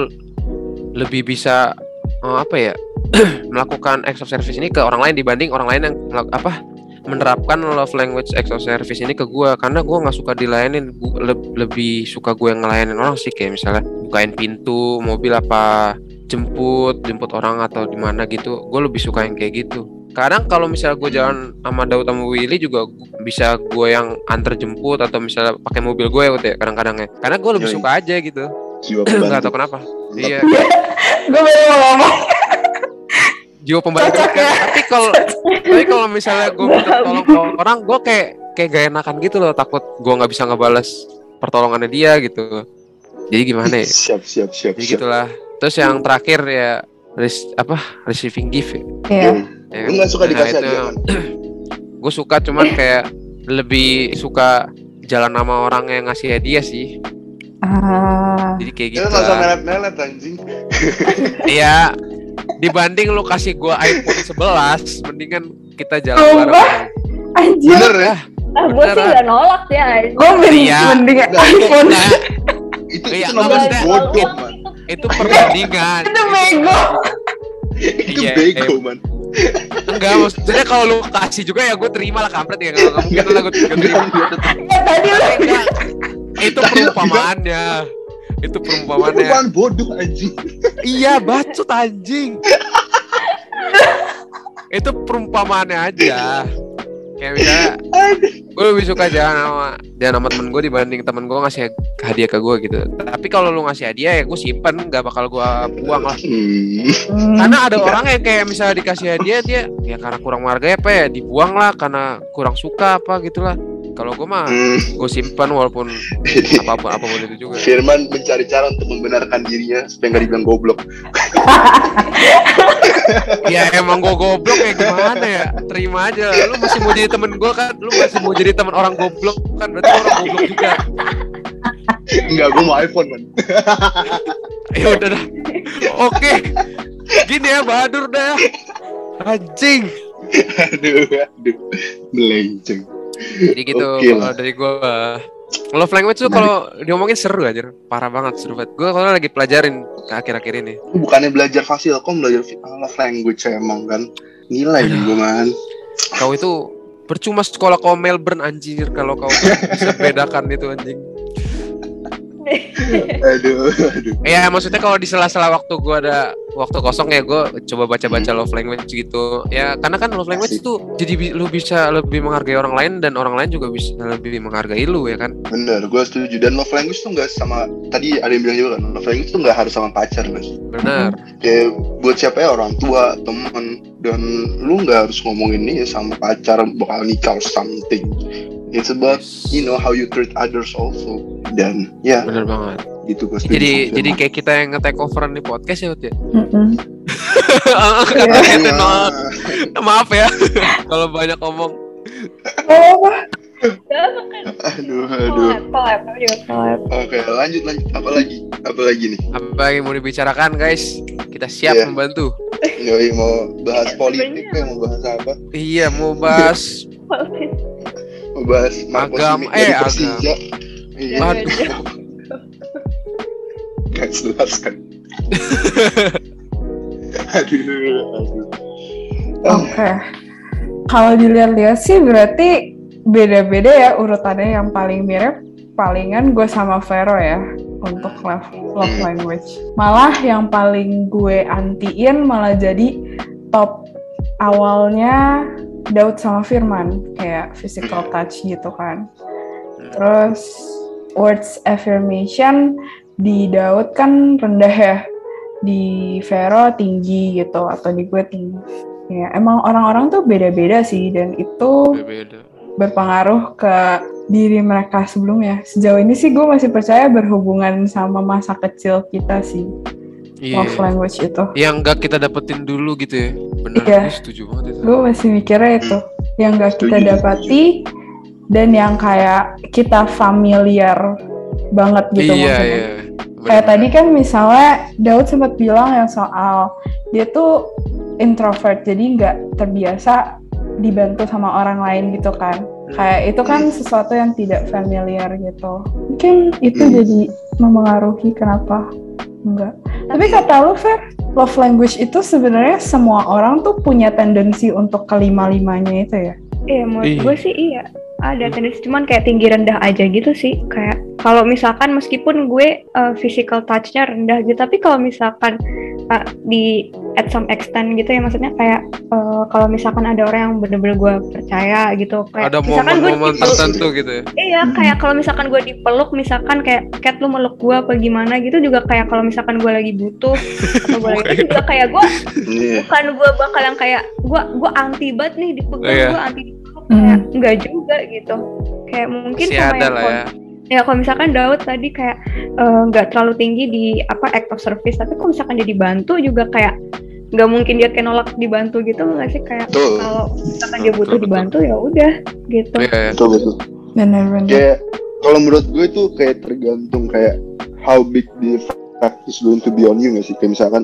lebih bisa uh, apa ya melakukan acts of service ini ke orang lain dibanding orang lain yang apa menerapkan love language acts of service ini ke gue karena gue nggak suka dilayanin le lebih suka gue yang ngelayanin orang sih kayak misalnya bukain pintu mobil apa jemput jemput orang atau di mana gitu. Gue lebih suka yang kayak gitu. Kadang kalau misalnya gue jalan sama Daud sama Willy juga bisa gue yang antar jemput atau misalnya pakai mobil gue ya kadang-kadang ya. Karena gue lebih suka aja gitu. Nggak tahu kenapa. Iya. gue baru mau ngomong jiwa pembantu kan. tapi kalau tapi kalau misalnya gue minta tolong ke orang gue kayak kayak gak enakan gitu loh. Takut gue nggak bisa ngebales pertolongannya dia gitu. Jadi gimana ya? Siap siap siap jadi siap. gitulah. Terus yang terakhir ya res, apa? Receiving gift ya, Iya. ya Lu nggak suka Nah, dikasih itu hadiah? Kan? gue suka cuman kayak lebih suka jalan sama orang yang ngasih hadiah sih. Ah. jadi kayak gitu melet-melet anjing. Iya dibanding lu kasih gue iPhone 11 mendingan kita jalan Sumpah. bareng Anjir. Bener ya? Ah, gue sih nggak nolak ya. Gue mending, Iya. mending Nggak, iPhone. Nah, Itu Iya, itu namanya maksudnya- bodoh man. itu perbandingan Itu bego. Itu Iya, bego man. enggak maksudnya kalau lu kasih juga ya gue terima lah kampret ya kalau nggak mungkin lah gue terima Ya, tadi lu itu perumpamaannya itu perumpamaannya bukan bodoh anjing. iya bacot anjing. Itu perumpamaannya aja. Kayak misalnya gue lebih suka jalan sama jalan sama temen gue dibanding temen gue ngasih hadiah ke gue gitu. Tapi kalau lu ngasih hadiah ya gue simpen nggak bakal gue buang lah. Hmm. karena ada orang yang kayak misalnya dikasih hadiah dia ya karena kurang menghargai apa ya dibuang lah karena kurang suka apa gitulah kalau gue mah Hmm. gue simpan walaupun apa pun apa pun itu juga. Firman mencari cara untuk membenarkan dirinya supaya nggak dibilang goblok. ya emang gue goblok ya gimana ya? Terima aja. Lu masih mau jadi temen gue kan? Lu masih mau jadi temen orang goblok kan? Berarti orang goblok juga. Enggak, gue mau iPhone man. ya udah dah. Oke. Gini ya Bahadur dah. Anjing. Aduh, aduh, melenceng. Jadi gitu Oke. kalau dari gue love language tuh kalau diomongin seru aja parah banget seru banget. Gue kalau lagi pelajarin akhir-akhir ini. Bukannya belajar fasil, kok belajar love language emang kan? Nilai gue man. kau itu percuma sekolah kau Melbourne anjir kalau kau bisa bedakan itu anjing Aduh, aduh. ya maksudnya kalau di sela-sela waktu gua ada waktu kosong ya gua coba baca-baca love language gitu ya karena kan love language Asik. itu jadi lu bisa lebih menghargai orang lain dan orang lain juga bisa lebih menghargai lu ya kan Bener, gue setuju. Dan love language tuh nggak sama. Tadi ada yang bilang juga kan, love language tuh nggak harus sama pacar kan. benar Kayak buat siapa ya orang tua, teman, dan lu nggak harus ngomongin ini sama pacar bakal nikah or something. It's about you know how you treat others also. Dan ya. Benar banget. Gitu gue jadi jadi kayak kita yang nge-take overan di podcast ya Ut, ya? Mm-mm. Kata kita, no- maaf ya. Kalau banyak ngomong. Oh, aduh aduh. Oke lanjut lanjut. Apa lagi? Apa lagi nih? apa yang mau dibicarakan guys? Kita siap Iya. membantu. Yoi mau bahas Iya, politik kayak mau bahas apa? iya mau bahas Mau bahas Marco Agam- eh, agam. Iya. Waduh. Gak jelas kan. aduh, aduh. Oh, Oke. Kalau dilihat-lihat sih berarti beda-beda ya urutannya yang paling mirip palingan gue sama Vero ya untuk love, love Hmm. language. Malah yang paling gue antiin malah jadi top awalnya Daud sama Firman kayak physical touch gitu kan. Terus words affirmation di Daud kan rendah ya, di Vero tinggi gitu atau di gue tinggi. Ya emang orang-orang tuh beda-beda sih dan itu beda berpengaruh ke diri mereka sebelumnya. Sejauh ini sih gue masih percaya berhubungan sama masa kecil kita sih iya love language itu. yang enggak kita dapetin dulu gitu ya benar Iya. gue setuju banget itu Gue masih mikirnya itu yang gak kita Setuju, dapati dan yang kayak kita familiar banget gitu iya maksudnya. iya Kayak tadi kan misalnya Daud sempat bilang yang soal dia tuh introvert jadi nggak terbiasa dibantu sama orang lain gitu kan. Kayak itu kan sesuatu yang tidak familiar gitu. Mungkin itu Hmm. jadi memengaruhi kenapa enggak. Tapi kata lu Fer, love language itu sebenarnya semua orang tuh punya tendensi untuk kelima-limanya itu ya. Iya, menurut Iya. gue sih iya. Ada tendensi cuman kayak tinggi rendah aja gitu sih. Kayak kalau misalkan meskipun gue uh, physical touch-nya rendah gitu, tapi kalau misalkan uh, di at some extent gitu ya maksudnya kayak uh, kalau misalkan ada orang yang bener-bener gue percaya gitu kayak ada misalkan gue momen-momen dipeluk- tertentu gitu ya Iya, kayak kalau misalkan gue dipeluk, misalkan kayak Cat lu meluk gue apa gimana gitu juga kayak kalau misalkan gue lagi butuh atau gue lagi itu juga kayak gue Iya. bukan gue bakal yang kayak gue gue anti banget nih dipegang Iya. gue anti Hmm. kayak enggak juga gitu kayak mungkin masih sama ada yang lah ya ya kalau misalkan Daud tadi kayak eh, nggak terlalu tinggi di apa act of service tapi kalau misalkan dia dibantu juga kayak nggak mungkin dia kayak nolak dibantu gitu nggak sih kayak Betul. kalau misalkan dia butuh betul. dibantu ya udah gitu iya iya. Betul betul. Bener-bener. Kayak kalau menurut gue itu kayak tergantung kayak how big the effect is going to be on you nggak sih? Kayak misalkan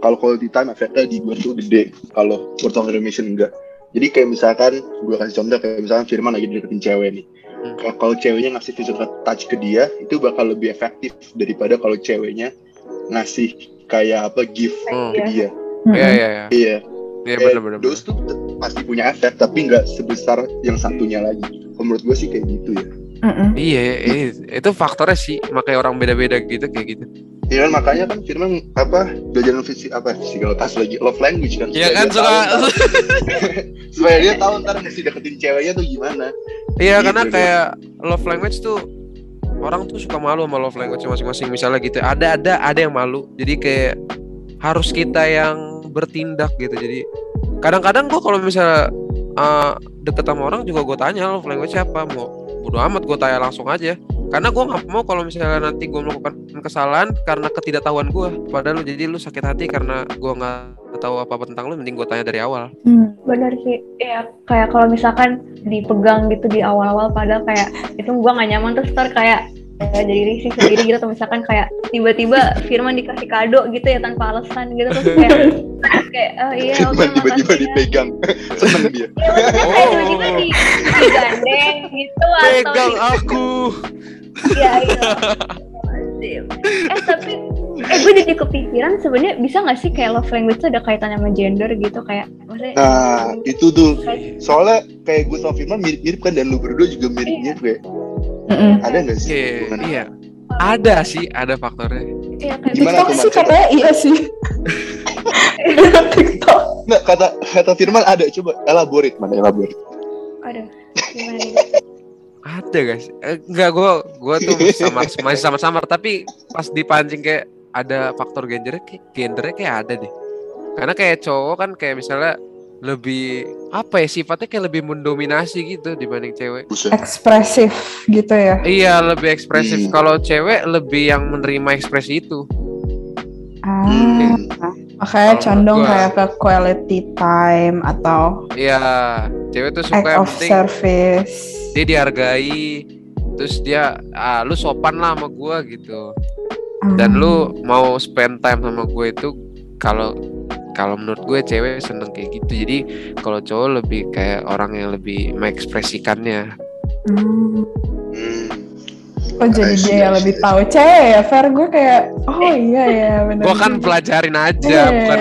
kalau quality time efeknya di gue tuh gede, kalau of affirmation enggak. Jadi kayak misalkan gue kasih contoh kayak misalkan Firman lagi deketin cewek nih. Hmm. Kalau ceweknya ngasih physical touch ke dia, itu bakal lebih efektif daripada kalau ceweknya ngasih kayak apa gift Hmm. ke dia. Iya iya iya Iya. iya Kayak benar-benar Those tuh pasti punya efek, tapi nggak sebesar yang satunya lagi. Menurut gue sih kayak gitu ya. Mm-mm. Iya, iya, itu faktornya sih, makanya orang beda-beda gitu kayak gitu. Iya kan makanya kan Firman apa belajar fisik apa touch lagi love language kan. Iya kan suka tahu supaya dia tahu ntar mesti deketin ceweknya tuh gimana. Iya Gitu karena deh. kayak love language tuh orang tuh suka malu sama love language masing-masing misalnya gitu. Ada ada ada yang malu. Jadi kayak harus kita yang bertindak gitu. Jadi kadang-kadang gua kalau misalnya uh, deket sama orang juga gue tanya love language siapa mau bodo amat gue tanya langsung aja karena gue nggak mau kalau misalnya nanti gue melakukan kesalahan karena ketidaktahuan gue padahal lu jadi lu sakit hati karena gue nggak tahu apa apa tentang lu mending gue tanya dari awal Hmm. benar sih ya kayak kalau misalkan dipegang gitu di awal-awal padahal kayak itu gua nggak nyaman terus ntar kayak ya, jadi risih sendiri gitu atau misalkan kayak tiba-tiba Firman dikasih kado gitu ya tanpa alasan gitu terus kayak kayak oh iya oke Firman tiba-tiba ya." dipegang. Seneng dia. Ya, maksudnya kayak tiba-tiba di, digandeng gitu atau pegang aku Iya iya. Astagfirullahaladzim. Eh tapi eh gue jadi kepikiran sebenarnya bisa nggak sih kayak love language tuh ada kaitannya sama gender gitu kayak maksudnya Nah itu tuh soalnya kayak gue sama Firman mirip-mirip kan dan lu berdua juga mirip-mirip kayak Mm-mm. ada nggak sih? Iya, hubungan? iya. Ada sih, ada faktornya. iya, kayak Gimana TikTok sih katanya iya sih. TikTok. Nggak kata kata Firman ada coba elaborate mana elaborate. Aduh, gimana nih? Ada guys. Eh, enggak gua gua tuh sama masih sama-sama tapi pas dipancing kayak ada faktor gendernya kayak gendernya kayak ada deh. Karena kayak cowok kan kayak misalnya lebih apa ya sifatnya kayak lebih mendominasi gitu dibanding cewek. Ekspresif gitu ya. Iya, lebih ekspresif. Hmm. Kalau cewek lebih yang menerima ekspresi itu. Ah, Hmm. makanya condong gua- kayak ke quality time atau Iya, cewek tuh suka act yang of penting service. Dia dihargai terus dia ah lu sopan lah sama gua gitu. dan Hmm. lu mau spend time sama gue itu kalau kalau menurut gue cewek seneng kayak gitu jadi kalau cowok lebih kayak orang yang lebih mengekspresikannya Hmm. Hmm. Oh jadi I see, dia yang I lebih tahu cewek ya Fer gue kayak oh iya ya benar. gue kan pelajarin aja Iya. bukan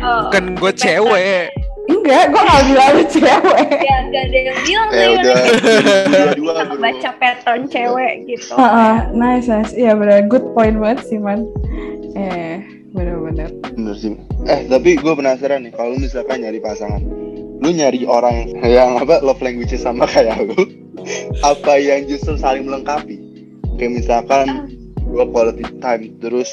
Oh, bukan gue cewek Enggak, gue gak bilang lu cewek. ya gak ada yang bilang Eh sih udah dua-dua kita bro. baca pattern cewek gitu Heeh, nice, nice. Iya benar, good point banget sih man. Eh, benar-benar. Bener sih. Eh tapi gue penasaran nih kalau misalkan nyari pasangan, lu nyari orang yang, apa love language sama kayak lu, apa yang justru saling melengkapi? Kayak misalkan gue quality time terus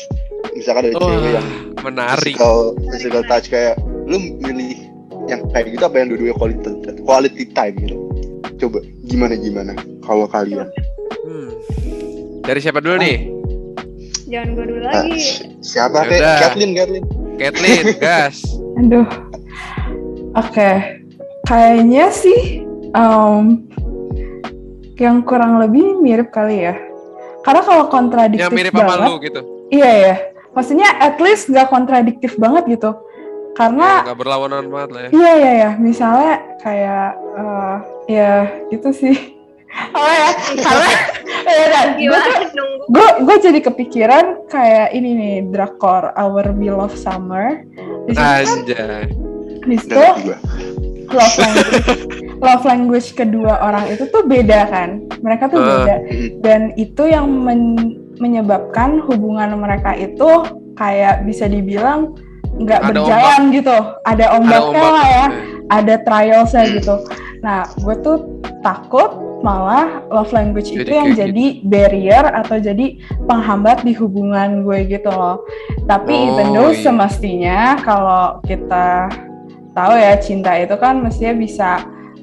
misalkan ada Oh, cewek yang menarik physical, physical touch kayak lu milih yang kayak gitu apa yang dua-duanya quality quality time gitu? Coba gimana gimana kalau kalian? Hmm. dari siapa dulu nih jangan gue dulu Ah, lagi si- siapa kayak Yaudah. Kathleen Kathleen? Kathleen gas Aduh. Oke, kayaknya sih em, yang kurang lebih mirip kali ya. karena kalau kontradiktif Yang mirip banget sama lu gitu. iya ya maksudnya at least nggak kontradiktif banget gitu karena Nggak berlawanan banget lah ya. Iya iya ya, misalnya kayak eh, ya itu sih. Oh ya, karena ya nunggu? gue gue jadi kepikiran kayak ini nih drakor Our Beloved Summer. Di situ kan di situ Dan love language love language kedua orang itu tuh beda kan. Mereka tuh Ah. beda dan itu yang men- menyebabkan hubungan mereka itu kayak bisa dibilang nggak berjalan gitu. Ada Ada ombaknya ombak. lah ya ada trialsnya Hmm. gitu. Nah, gue tuh takut malah love language Jadi itu yang kayak gitu. jadi barrier atau jadi penghambat di hubungan gue gitu loh. Tapi Oh, even though iya. semestinya kalau kita tahu ya cinta itu kan mestinya bisa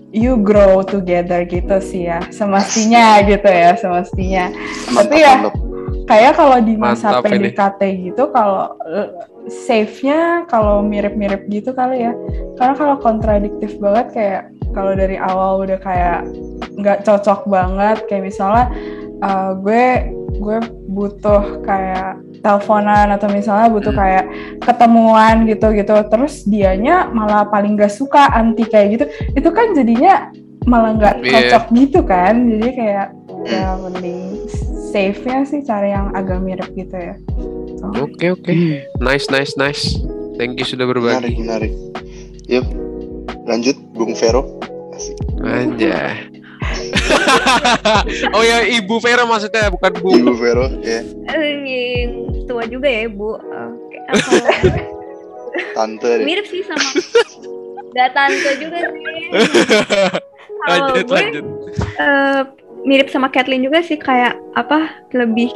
you grow together gitu sih ya. Semestinya gitu ya, semestinya. Mantap, Tapi ya, mantap. Kayak kalau di masa Mantap ini. PDKT gitu, kalau eh, safe-nya kalau mirip-mirip gitu kali ya. Karena kalau kontradiktif banget kayak kalau dari awal udah kayak nggak cocok banget, kayak misalnya eh, gue gue butuh kayak teleponan atau misalnya butuh Hmm. kayak ketemuan gitu gitu, terus dianya malah paling gak suka anti kayak gitu, itu kan jadinya malah nggak Iya. cocok gitu kan, jadi kayak ya mending safe-nya sih cari yang agak mirip gitu ya. So, Oke oke. Nice nice nice. Thank you sudah Menarik, berbagi. menarik. Yuk, lanjut Bung Vero. Asik. Anjay. oh ya Ibu Vera maksudnya bukan Bu. Ibu Vero, ya. Yang tua juga ya bu. Oke, apa- Tante deh. mirip sih sama. Gak tante juga sih. Kalau lanjut gue lanjut. eh, mirip sama Kathleen juga sih kayak apa lebih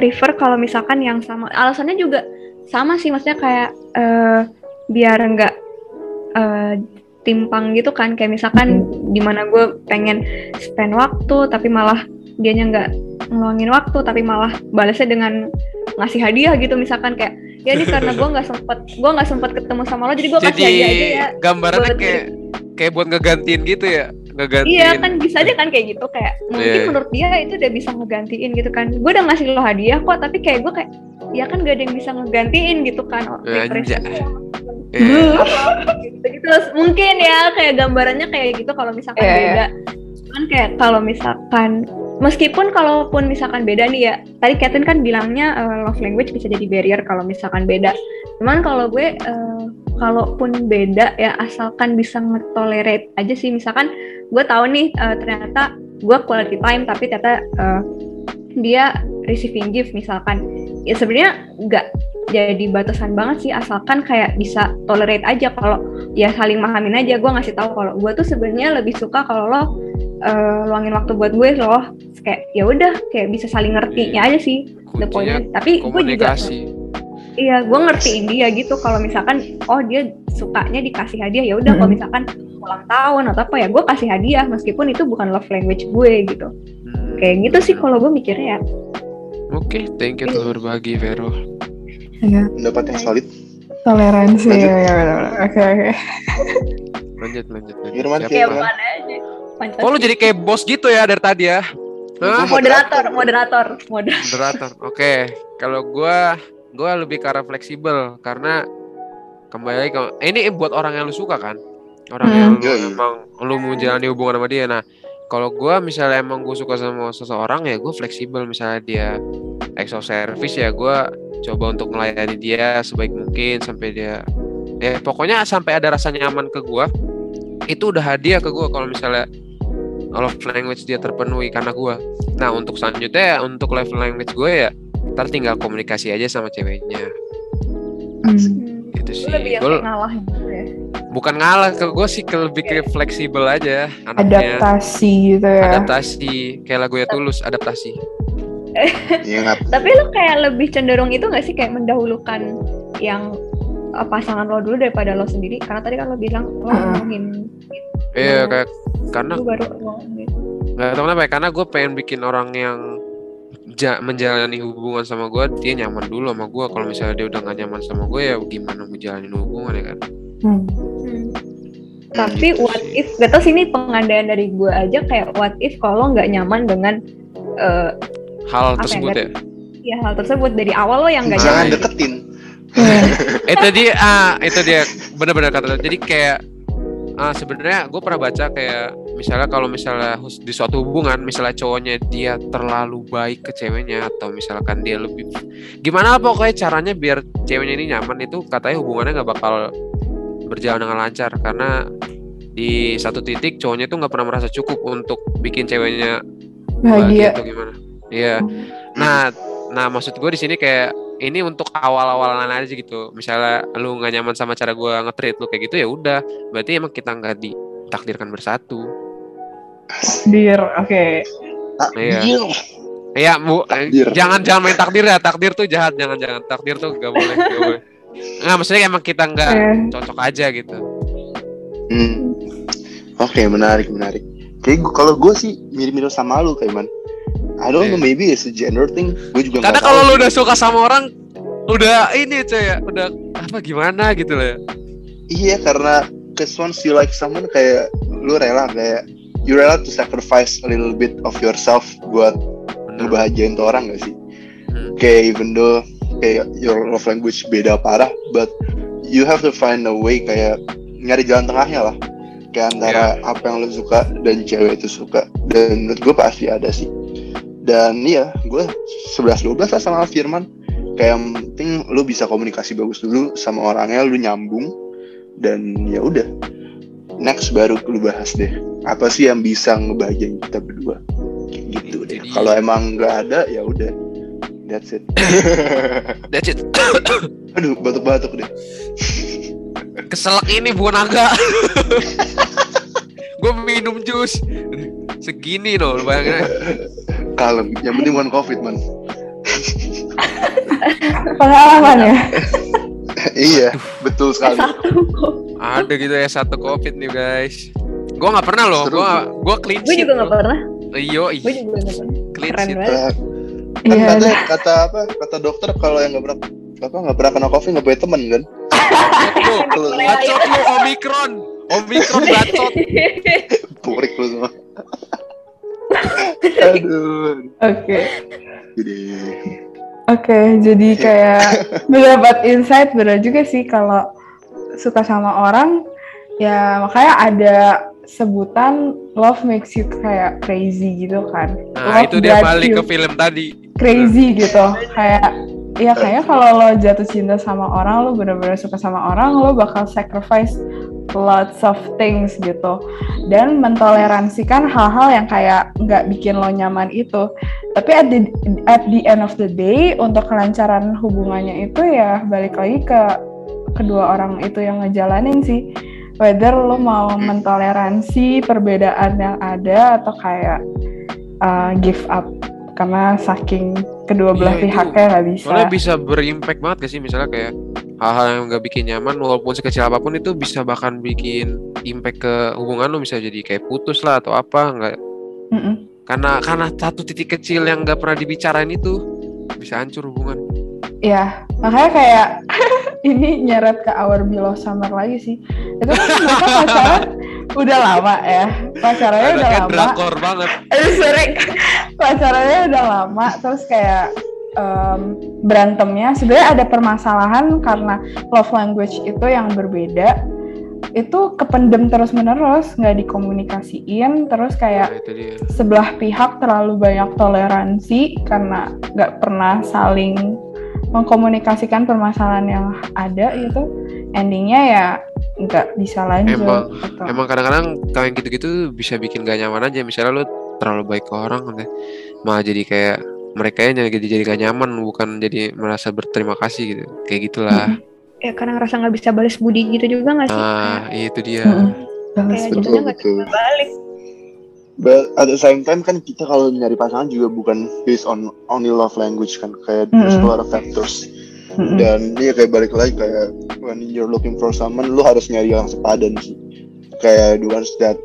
prefer kalau misalkan yang sama. Alasannya juga sama sih maksudnya kayak eh, biar nggak eh, timpang gitu kan kayak misalkan di mana gue pengen spend waktu tapi malah dianya nggak ngeluangin waktu tapi malah balasnya dengan ngasih hadiah gitu misalkan kayak ya ini karena gue nggak sempet gue nggak sempet ketemu sama lo jadi gue kasih hadiah aja ya gambarannya buat- kayak kayak buat ngegantiin gitu ya. Ngegantiin. Iya kan bisa aja kan kayak gitu kayak mungkin Iya. menurut dia itu udah bisa ngegantiin gitu kan. Gue udah ngasih lo hadiah kok tapi kayak gue kayak ya kan gak ada yang bisa ngegantiin gitu kan. Oh, Anjay. depresi Iya. gitu gitu mungkin ya kayak gambarannya kayak gitu kalau misalkan Iya, iya. beda. Cuman kayak kalau misalkan meskipun kalaupun misalkan beda nih ya. Tadi Catherine kan bilangnya eh, love language bisa jadi barrier kalau misalkan beda. Cuman kalau gue eh, kalaupun beda ya asalkan bisa ngetolerate aja sih misalkan gue tahu nih eh, ternyata gue quality time tapi ternyata eh, dia receiving gift misalkan ya sebenarnya nggak jadi batasan banget sih asalkan kayak bisa tolerate aja kalau ya saling mahamin aja gue ngasih tahu kalau gue tuh sebenarnya lebih suka kalau lo eh, luangin waktu buat gue loh kayak ya udah kayak bisa saling ngertinya aja sih the pointnya tapi gue juga. Iya, gue ngertiin dia gitu. Kalau misalkan, oh dia sukanya dikasih hadiah, ya udah. Kalau Mm-mm. misalkan ulang tahun atau apa ya, gue kasih hadiah meskipun itu bukan love language gue gitu. Hmm. Kayak gitu sih kalau gue mikirnya ya. Oke, thank you telah berbagi Vero. Iya, Pendapat yang solid. toleransi Lanjut. ya, ya benar-benar. Oke oke. Lanjut lanjut lanjut. Firman, Firman. aja. Oh lu jadi kayak bos gitu ya dari tadi ya? Hah? moderator, moderator, moderator. Moderator. Oke, kalau gua gua lebih ke arah fleksibel karena kembali lagi ke eh, ini buat orang yang lu suka kan. Orang Hmm. yang lu Iya, iya. emang lu mau jalani hubungan sama dia. Nah, kalau gua misalnya emang gue suka sama seseorang ya gue fleksibel misalnya dia of service ya gua coba untuk melayani dia sebaik mungkin sampai dia ya pokoknya sampai ada rasa nyaman ke gua itu udah hadiah ke gua kalau misalnya love language dia terpenuhi karena gua nah untuk selanjutnya ya, untuk love language gue ya ntar tinggal komunikasi aja sama ceweknya Hmm. gitu Gue sih lebih yang Gua- ngalah gitu ya. bukan ngalah ke gue sih ke lebih ke fleksibel aja anaknya Adaptasi gitu ya. adaptasi kayak lagu ya tulus adaptasi Iya nggak? Tapi lo kayak lebih cenderung itu gak sih kayak mendahulukan yang uh, pasangan lo dulu daripada lo sendiri? Karena tadi kan lo bilang lo Heeh. ngomongin iya Oh. kayak karena baru gitu. nggak tahu kenapa ya karena gue pengen bikin orang yang ja- menjalani hubungan sama gue dia nyaman dulu sama gue kalau misalnya dia udah gak nyaman sama gue ya gimana mau jalanin hubungan ya kan Hmm. Hmm. Tapi gitu what sih. if, gak tau sih ini pengandaian dari gue aja kayak what if kalau nggak nyaman dengan eh, hal ya, tersebut ya. Ya hal tersebut dari awal lo yang nggak Jangan deketin. itu dia ah itu dia benar-benar kata lo. jadi kayak ah sebenarnya gue pernah baca kayak misalnya kalau misalnya hus- di suatu hubungan misalnya cowoknya dia terlalu baik ke ceweknya atau misalkan dia lebih gimana pokoknya caranya biar ceweknya ini nyaman itu katanya hubungannya nggak bakal berjalan dengan lancar. Karena di satu titik cowoknya itu nggak pernah merasa cukup untuk bikin ceweknya bahagia atau gimana. Iya. Nah nah maksud gue di sini kayak ini untuk awal-awalan aja gitu misalnya lu nggak nyaman sama cara gue nge-treat lu kayak gitu ya udah berarti emang kita nggak ditakdirkan bersatu dir oke Iya. Iya. Iya, Bu. Takdir. Jangan jangan main takdir ya. Takdir tuh jahat. Jangan jangan takdir tuh gak boleh, gak boleh. Nggak, maksudnya emang kita nggak Eh. cocok aja gitu. Hmm. Oke, menarik, menarik. Kayak kalau gue sih mirip-mirip sama lu, kayak man. I don't know, Iya. maybe it's a gender thing. Gue juga Karena kalau lu sih. udah suka sama orang, udah ini cuy ya, udah apa gimana gitu loh. ya. Iya, karena cause once you like someone kayak lu rela kayak you rela to sacrifice a little bit of yourself buat ngebahagiain tuh orang gak sih? Hmm. Kayak even though kayak your love language beda parah, but you have to find a way kayak nyari jalan tengahnya lah. Kayak antara apa yang lu suka dan cewek itu suka. Dan menurut gue pasti ada sih. Dan iya, gue 11-12 lah sama Firman. Kayak yang penting lu bisa komunikasi bagus dulu sama orangnya, lu nyambung. Dan ya udah. Next baru lu bahas deh. Apa sih yang bisa ngebahagiain kita berdua? Kayak gitu Itu deh. Kalau emang nggak ada, ya udah. That's it. That's it. Aduh, batuk-batuk deh. Keselak ini bukan naga. gue minum jus segini loh bayangin. Kalem. Yang penting bukan COVID, man. pengalaman ya? Iya, betul sekali. ada gitu ya satu covid nih guys. Gue nggak pernah loh. Gue gue clean gue juga nggak loh. pernah. Iyo gue ih, juga nggak pernah. Clean sheet. banget Kan Iya, kata, kata apa? Kata dokter kalau yang nggak pernah apa nggak pernah kena COVID nggak punya temen kan? Bacot lu, bacot lu omikron. Omikron bacot Purik lu semua. Aduh. oke. Jadi. Oke jadi kayak mendapat insight benar juga sih kalau suka sama orang. Ya makanya ada sebutan love makes you kayak crazy gitu kan. Nah Love itu dia balik you. ke film tadi. Crazy gitu kayak ya kayaknya kalau lo jatuh cinta sama orang lo bener-bener suka sama orang lo bakal sacrifice lots of things gitu. Dan mentoleransikan hal-hal yang kayak nggak bikin lo nyaman itu. Tapi at the at the end of the day untuk kelancaran hubungannya itu ya balik lagi ke kedua orang itu yang ngejalanin sih. Whether lo mau mentoleransi perbedaan yang ada atau kayak uh, give up karena saking kedua belah Iya, itu pihaknya nggak bisa. soalnya bisa berimpact banget gak sih misalnya kayak hal-hal yang nggak bikin nyaman walaupun sekecil apa pun itu bisa bahkan bikin impact ke hubungan lo bisa jadi kayak putus lah atau apa nggak Mm-mm. karena karena satu titik kecil yang nggak pernah dibicarain itu bisa hancur hubungan Ya, makanya kayak ini nyeret ke Our Below Summer lagi sih. Itu kan mereka pacaran udah lama ya. Pacarannya udah lama. drakor banget sorry. Pacarannya udah lama, terus kayak em, berantemnya. Sebenarnya ada permasalahan karena love language itu yang berbeda. Itu kependem terus menerus, nggak dikomunikasiin, terus kayak nah sebelah pihak terlalu banyak toleransi karena nggak pernah saling mengkomunikasikan permasalahan yang ada gitu endingnya ya nggak bisa lanjut Emang- gitu. Emang kadang-kadang kalau yang gitu-gitu bisa bikin gak nyaman aja. Misalnya lu terlalu baik ke orang, kan malah jadi kayak mereka yang jadi jadi gak nyaman, bukan jadi merasa berterima kasih gitu. Kayak gitulah. ya karena ngerasa nggak bisa balas budi gitu juga nggak sih Nah, itu dia. Mm-mm. Balas kayak betul, nggak betul. bisa balik But at the same time kan kita kalau nyari pasangan juga bukan based on only love language kan? Kayak there's a lot of factors. Mm-mm. dan dia kayak balik lagi kayak when you're looking for someone lu harus nyari yang sepadan sih. Kayak the ones that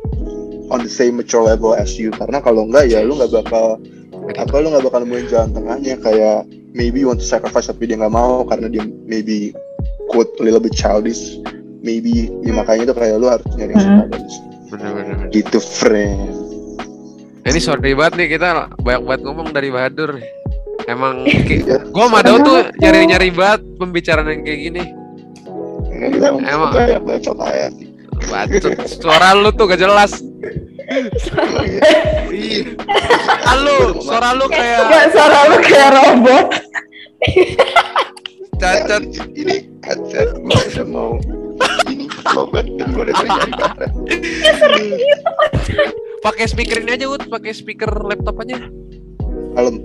on the same mature level as you. Karena kalau enggak ya lu nggak bakal apa lu nggak bakal nemuin jalan tengahnya. Kayak maybe you want to sacrifice tapi dia nggak mau karena dia maybe quote a little bit childish. Maybe ya, makanya itu kayak lu harus nyari yang sepadan sih. Bener-bener. gitu friend Ini sorry banget nih kita banyak banget ngomong dari Bahadur. Emang gue sama Daud tuh nyari-nyari banget pembicaraan yang kayak gini. Emang Emang. banyak bacot aja. Bacot. Suara lu tuh gak jelas. Iya. Halo, suara lu kayak Gak suara lu kayak robot. cacat. Ini headset gue mau gue udah nyari. Pakai speaker ini aja, Wut. Pakai speaker laptop aja. Malam.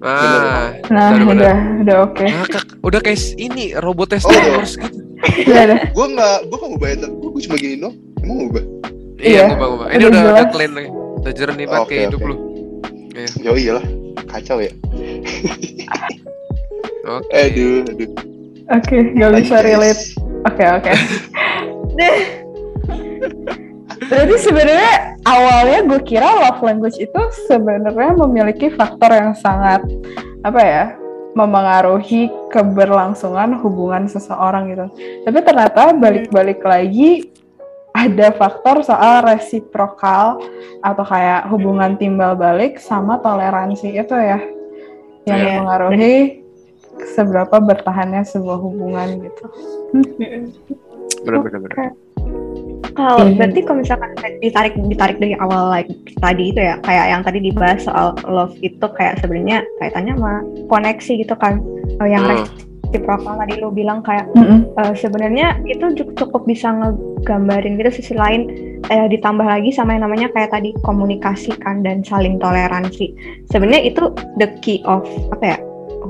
Ah, Nah, Bener, bener. udah, udah oke. ah, kak- udah kayak ini robot tes Oh, iya. Wars gitu. Udah, udah. Gue nggak, gue nggak ngubah headset gue, gue cuma gini dong. Emang ngubah? Iya, Iya, ngubah ngubah. Ini udah udah udah clean nih. Udah jernih banget Oke, kayak hidup oke. lu. Ya iyalah, kacau ya. Oke. Aduh, aduh. Oke, gak bisa relate. Oke, oke. Jadi sebenarnya awalnya gue kira love language itu sebenarnya memiliki faktor yang sangat apa ya memengaruhi keberlangsungan hubungan seseorang gitu. Tapi ternyata balik-balik lagi ada faktor soal resiprokal atau kayak hubungan timbal balik sama toleransi itu ya yang Iya. mempengaruhi seberapa bertahannya sebuah hubungan gitu. Bener bener. Kalau Mhm. berarti kalau misalkan ditarik ditarik dari awal like tadi itu ya kayak yang tadi dibahas soal love itu kayak sebenarnya kaitannya sama koneksi gitu kan Eh, yang Hmm. reciprocal tadi lu bilang kayak Mm-mm. eh, sebenarnya itu cukup bisa ngegambarin gitu sisi lain eh, ditambah lagi sama yang namanya kayak tadi komunikasi kan dan saling toleransi sebenarnya itu the key of apa ya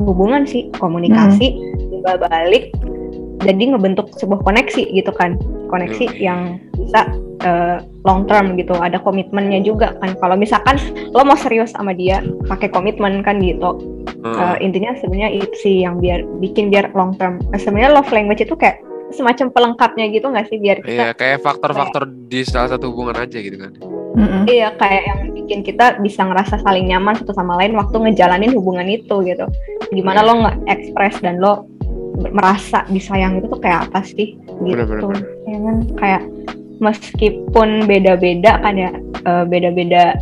hubungan sih komunikasi timbal balik jadi ngebentuk sebuah koneksi gitu kan koneksi Oke. yang bisa eh, long term gitu ada komitmennya juga kan kalau misalkan lo mau serius sama dia pakai komitmen kan gitu Hmm. Uh, intinya sebenarnya itu sih yang biar bikin biar long term. Nah, sebenarnya love language itu kayak semacam pelengkapnya gitu nggak sih biar kita Iya, kayak faktor-faktor di salah satu hubungan aja gitu kan. Mm-mm. iya kayak yang bikin kita bisa ngerasa saling nyaman satu sama lain waktu ngejalanin hubungan itu gitu. Gimana Iya. lo nggak express dan lo merasa disayang itu tuh kayak apa sih gitu. Bener-bener. Ya kan kayak meskipun beda-beda kan ya eh, beda-beda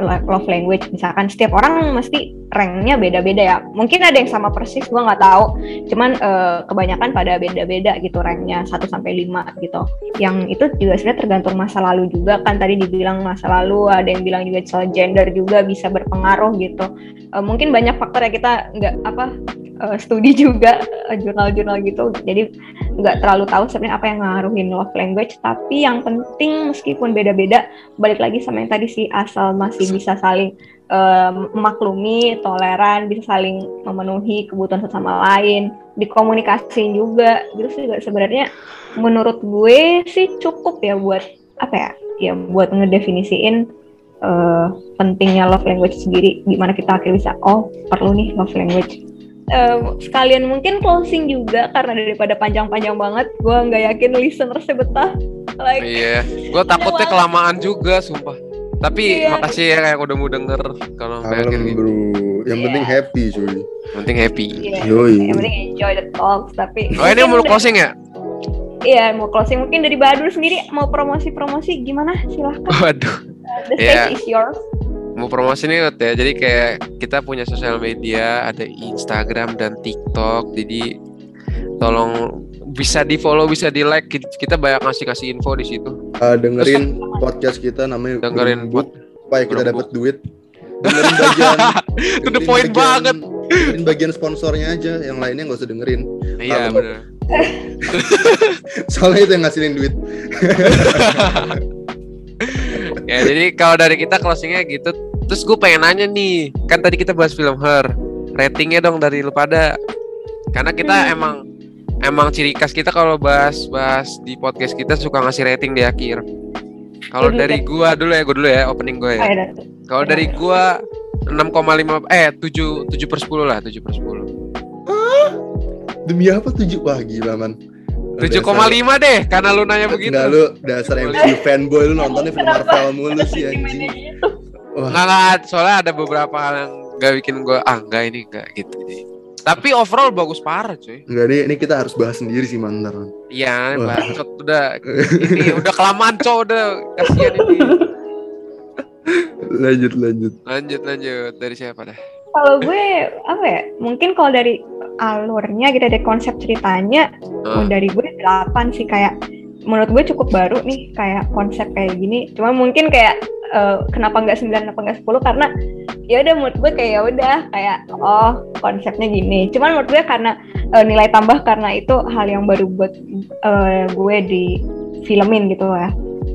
love language. Misalkan setiap orang mesti ranknya beda-beda ya. Mungkin ada yang sama persis gua nggak tahu. Cuman eh, kebanyakan pada beda-beda gitu ranknya 1 sampai 5 gitu. Yang itu juga sebenarnya tergantung masa lalu juga. Kan tadi dibilang masa lalu ada yang bilang juga soal gender juga bisa berpengaruh gitu. Eh, mungkin banyak faktor ya kita nggak apa eh, studi juga eh, jurnal-jurnal gitu. Jadi nggak terlalu tahu sebenarnya apa yang ngaruhin love language. Tapi yang penting meskipun beda-beda balik lagi sama yang tadi sih asal masih bisa saling eh, memaklumi toleran bisa saling memenuhi kebutuhan satu sama lain dikomunikasiin juga. Gitu sih juga sebenarnya menurut gue sih cukup ya buat apa ya ya buat ngedefinisiin eh, pentingnya love language sendiri. Gimana kita akhirnya bisa oh perlu nih love language Eh, sekalian mungkin closing juga karena daripada panjang-panjang banget gue nggak yakin listenersnya betah like Iya, gue takutnya banget. kelamaan juga, sumpah. Tapi Iya. makasih ya kayak udah mau denger kalau sampai akhir gini. bro, yang Iya. penting happy cuy. Yang Penting happy. Iya, Yoi. yang penting enjoy the talks tapi Oh ini mau closing ya? iya mau closing mungkin dari Badur sendiri mau promosi-promosi gimana silahkan Waduh, the stage Iya. is yours mau promosi nih Ut, ya. Jadi kayak kita punya sosial media, ada Instagram dan TikTok. Jadi tolong bisa di follow, bisa di like. Kita banyak ngasih-ngasih info di situ. Ah, dengerin podcast kita namanya Dengerin Berembuk, supaya kita dapat duit. Dengerin bagian To the point bagian- banget. Dengerin bagian sponsornya aja, yang lainnya nggak usah dengerin. Iya benar. Soalnya itu yang ngasilin duit. ya jadi kalau dari kita closingnya gitu. Terus gue pengen nanya nih, kan tadi kita bahas film Her, ratingnya dong dari lu pada. Karena kita Hmm. emang emang ciri khas kita kalau bahas bahas di podcast kita suka ngasih rating di akhir. Kalau Dulu dari deh. gua dulu ya, gua dulu ya opening gua ya. Datu. Kalau dari gua 6,5 eh 7 7 per 10 lah 7 per 10 Demi apa tujuh? Wah gila man. 7,5 deh karena lu nanya begitu Enggak lu dasar MC fanboy lu nontonnya film Marvel mulu sih anjing. Wah, Nggak, nggak, soalnya ada beberapa hal yang gak bikin gua ah enggak ini enggak gitu jadi. Tapi overall bagus parah cuy. enggak nih, ini kita harus bahas sendiri sih mantar. Man. Iya, bacot udah ini udah kelamaan cow udah kasihan ini. Lanjut lanjut. Lanjut lanjut dari siapa dah? kalau gue apa ya? Mungkin kalau dari alurnya gitu dari konsep ceritanya Ah. dari gue 8 sih kayak menurut gue cukup baru nih kayak konsep kayak gini. Cuma mungkin kayak eh, kenapa nggak 9 kenapa nggak 10 karena ya udah menurut gue kayak ya udah kayak oh konsepnya gini. Cuman menurut gue karena eh, nilai tambah karena itu hal yang baru buat eh, gue di filmin gitu ya.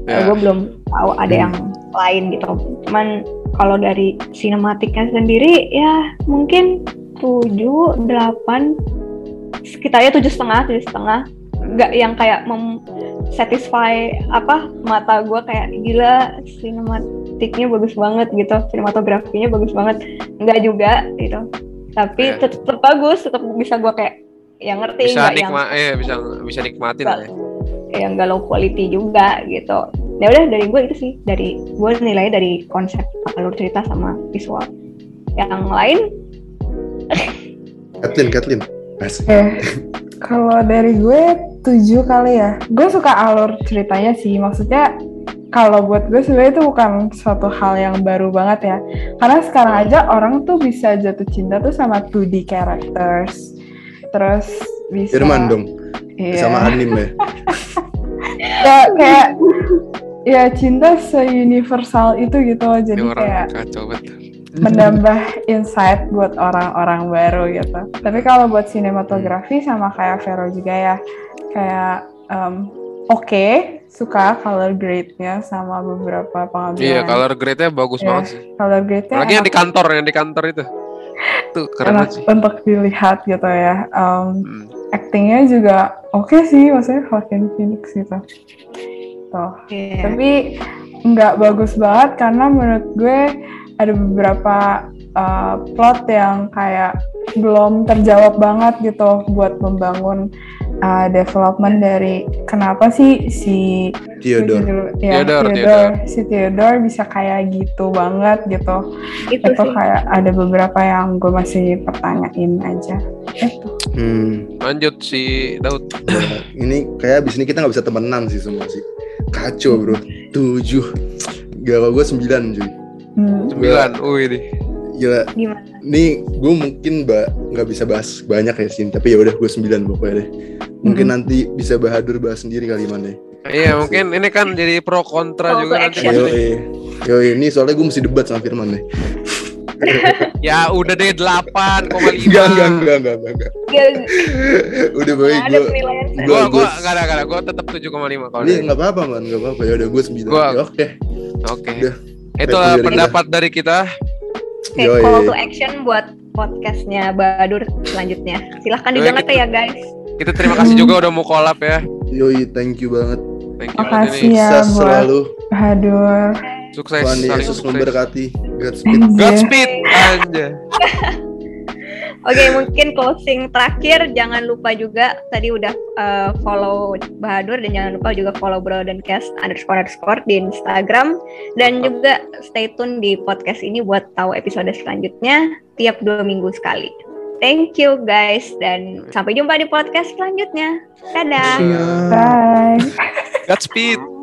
Ya. gue belum tahu ada yang lain gitu cuman kalau dari sinematiknya sendiri ya mungkin 7, 8 sekitarnya tujuh setengah tujuh setengah nggak yang kayak mem satisfy apa mata gue kayak gila sinematiknya bagus banget gitu sinematografinya bagus banget nggak juga gitu tapi Ya. tetap, tetap bagus tetap bisa gue kayak yang ngerti Bisa nggak yang eh bisa bisa nikmatin lah ya. kayak nggak low quality juga gitu. Ya udah dari gue itu sih dari gue nilai dari konsep alur cerita sama visual. Yang lain Kathleen, Kathleen. Asik. Oke, kalau dari gue tujuh kali ya. Gue suka alur ceritanya sih. Maksudnya kalau buat gue sebenarnya itu bukan suatu hal yang baru banget ya. Karena sekarang aja orang tuh bisa jatuh cinta tuh sama 2D characters. Terus bisa Firman dong, Iya. sama anim ya. ya kayak ya cinta se-universal itu gitu loh. Ini Jadi orang kayak kacau banget. Menambah insight buat orang-orang baru gitu. Tapi kalau buat sinematografi sama kayak Vero juga ya, kayak um, oke suka color grade-nya sama beberapa pengambilan. Iya, color grade-nya bagus Iya. banget sih. color grade-nya Apalagi yang di kantor, yang di kantor itu. Tuh keren enak banget sih. untuk dilihat gitu ya. Um, Hmm. actingnya juga oke sih, maksudnya Joaquin Phoenix gitu. Tuh. Iya. tapi nggak bagus banget karena menurut gue ada beberapa uh, plot yang kayak belum terjawab banget gitu buat membangun uh, development dari kenapa sih si Theodore. ya, Theodore, Theodore, si Theodore bisa kayak gitu banget gitu itu itu sih. kayak ada beberapa yang gue masih pertanyain aja itu Hmm, Lanjut si Daud. ya, ini kayak abis ini kita nggak bisa temenan sih semua sih. Kacau bro. Tujuh. Gak kalau gue sembilan cuy. Hmm. Sembilan. Wih nih. Gila. Gimana? Nih gue mungkin ba- nggak bisa bahas banyak ya sih. Tapi ya udah gue sembilan pokoknya deh. Mungkin Mhm. nanti bisa Bahadur bahas sendiri kali mana. Iya, mungkin ini kan jadi pro kontra Call juga nanti. Yo, yo ini soalnya gue mesti debat sama Firman nih. Ya udah deh 8,5. Enggak, enggak, enggak, enggak, enggak, enggak. Gak, Udah baik ada gue. gua gua- enggak ada enggak ada. Gua tetap 7,5 kalau Ini nggak apa-apa man, nggak apa-apa. Ya udah gue sembilan. Ya, Oke. Oke. Udah. Kita. pendapat dari kita. Oke, Yoi. call to action buat podcastnya Badur selanjutnya. Silahkan didengar ya guys. Kita terima kasih juga udah mau collab ya. Yoi, thank you banget. Thank you banget Makasih ini. ya Sukses buat selalu. Bahadur Sukses. Tuhan Yesus memberkati. Godspeed. Godspeed anja. Oke, mungkin closing terakhir jangan lupa juga tadi udah uh, follow Bahadur dan jangan lupa juga follow Bro dan Cast underscore underscore di Instagram dan juga stay tune di podcast ini buat tahu episode selanjutnya tiap dua minggu sekali. Thank you guys dan sampai jumpa di podcast selanjutnya. Dadah. Iya. bye Godspeed.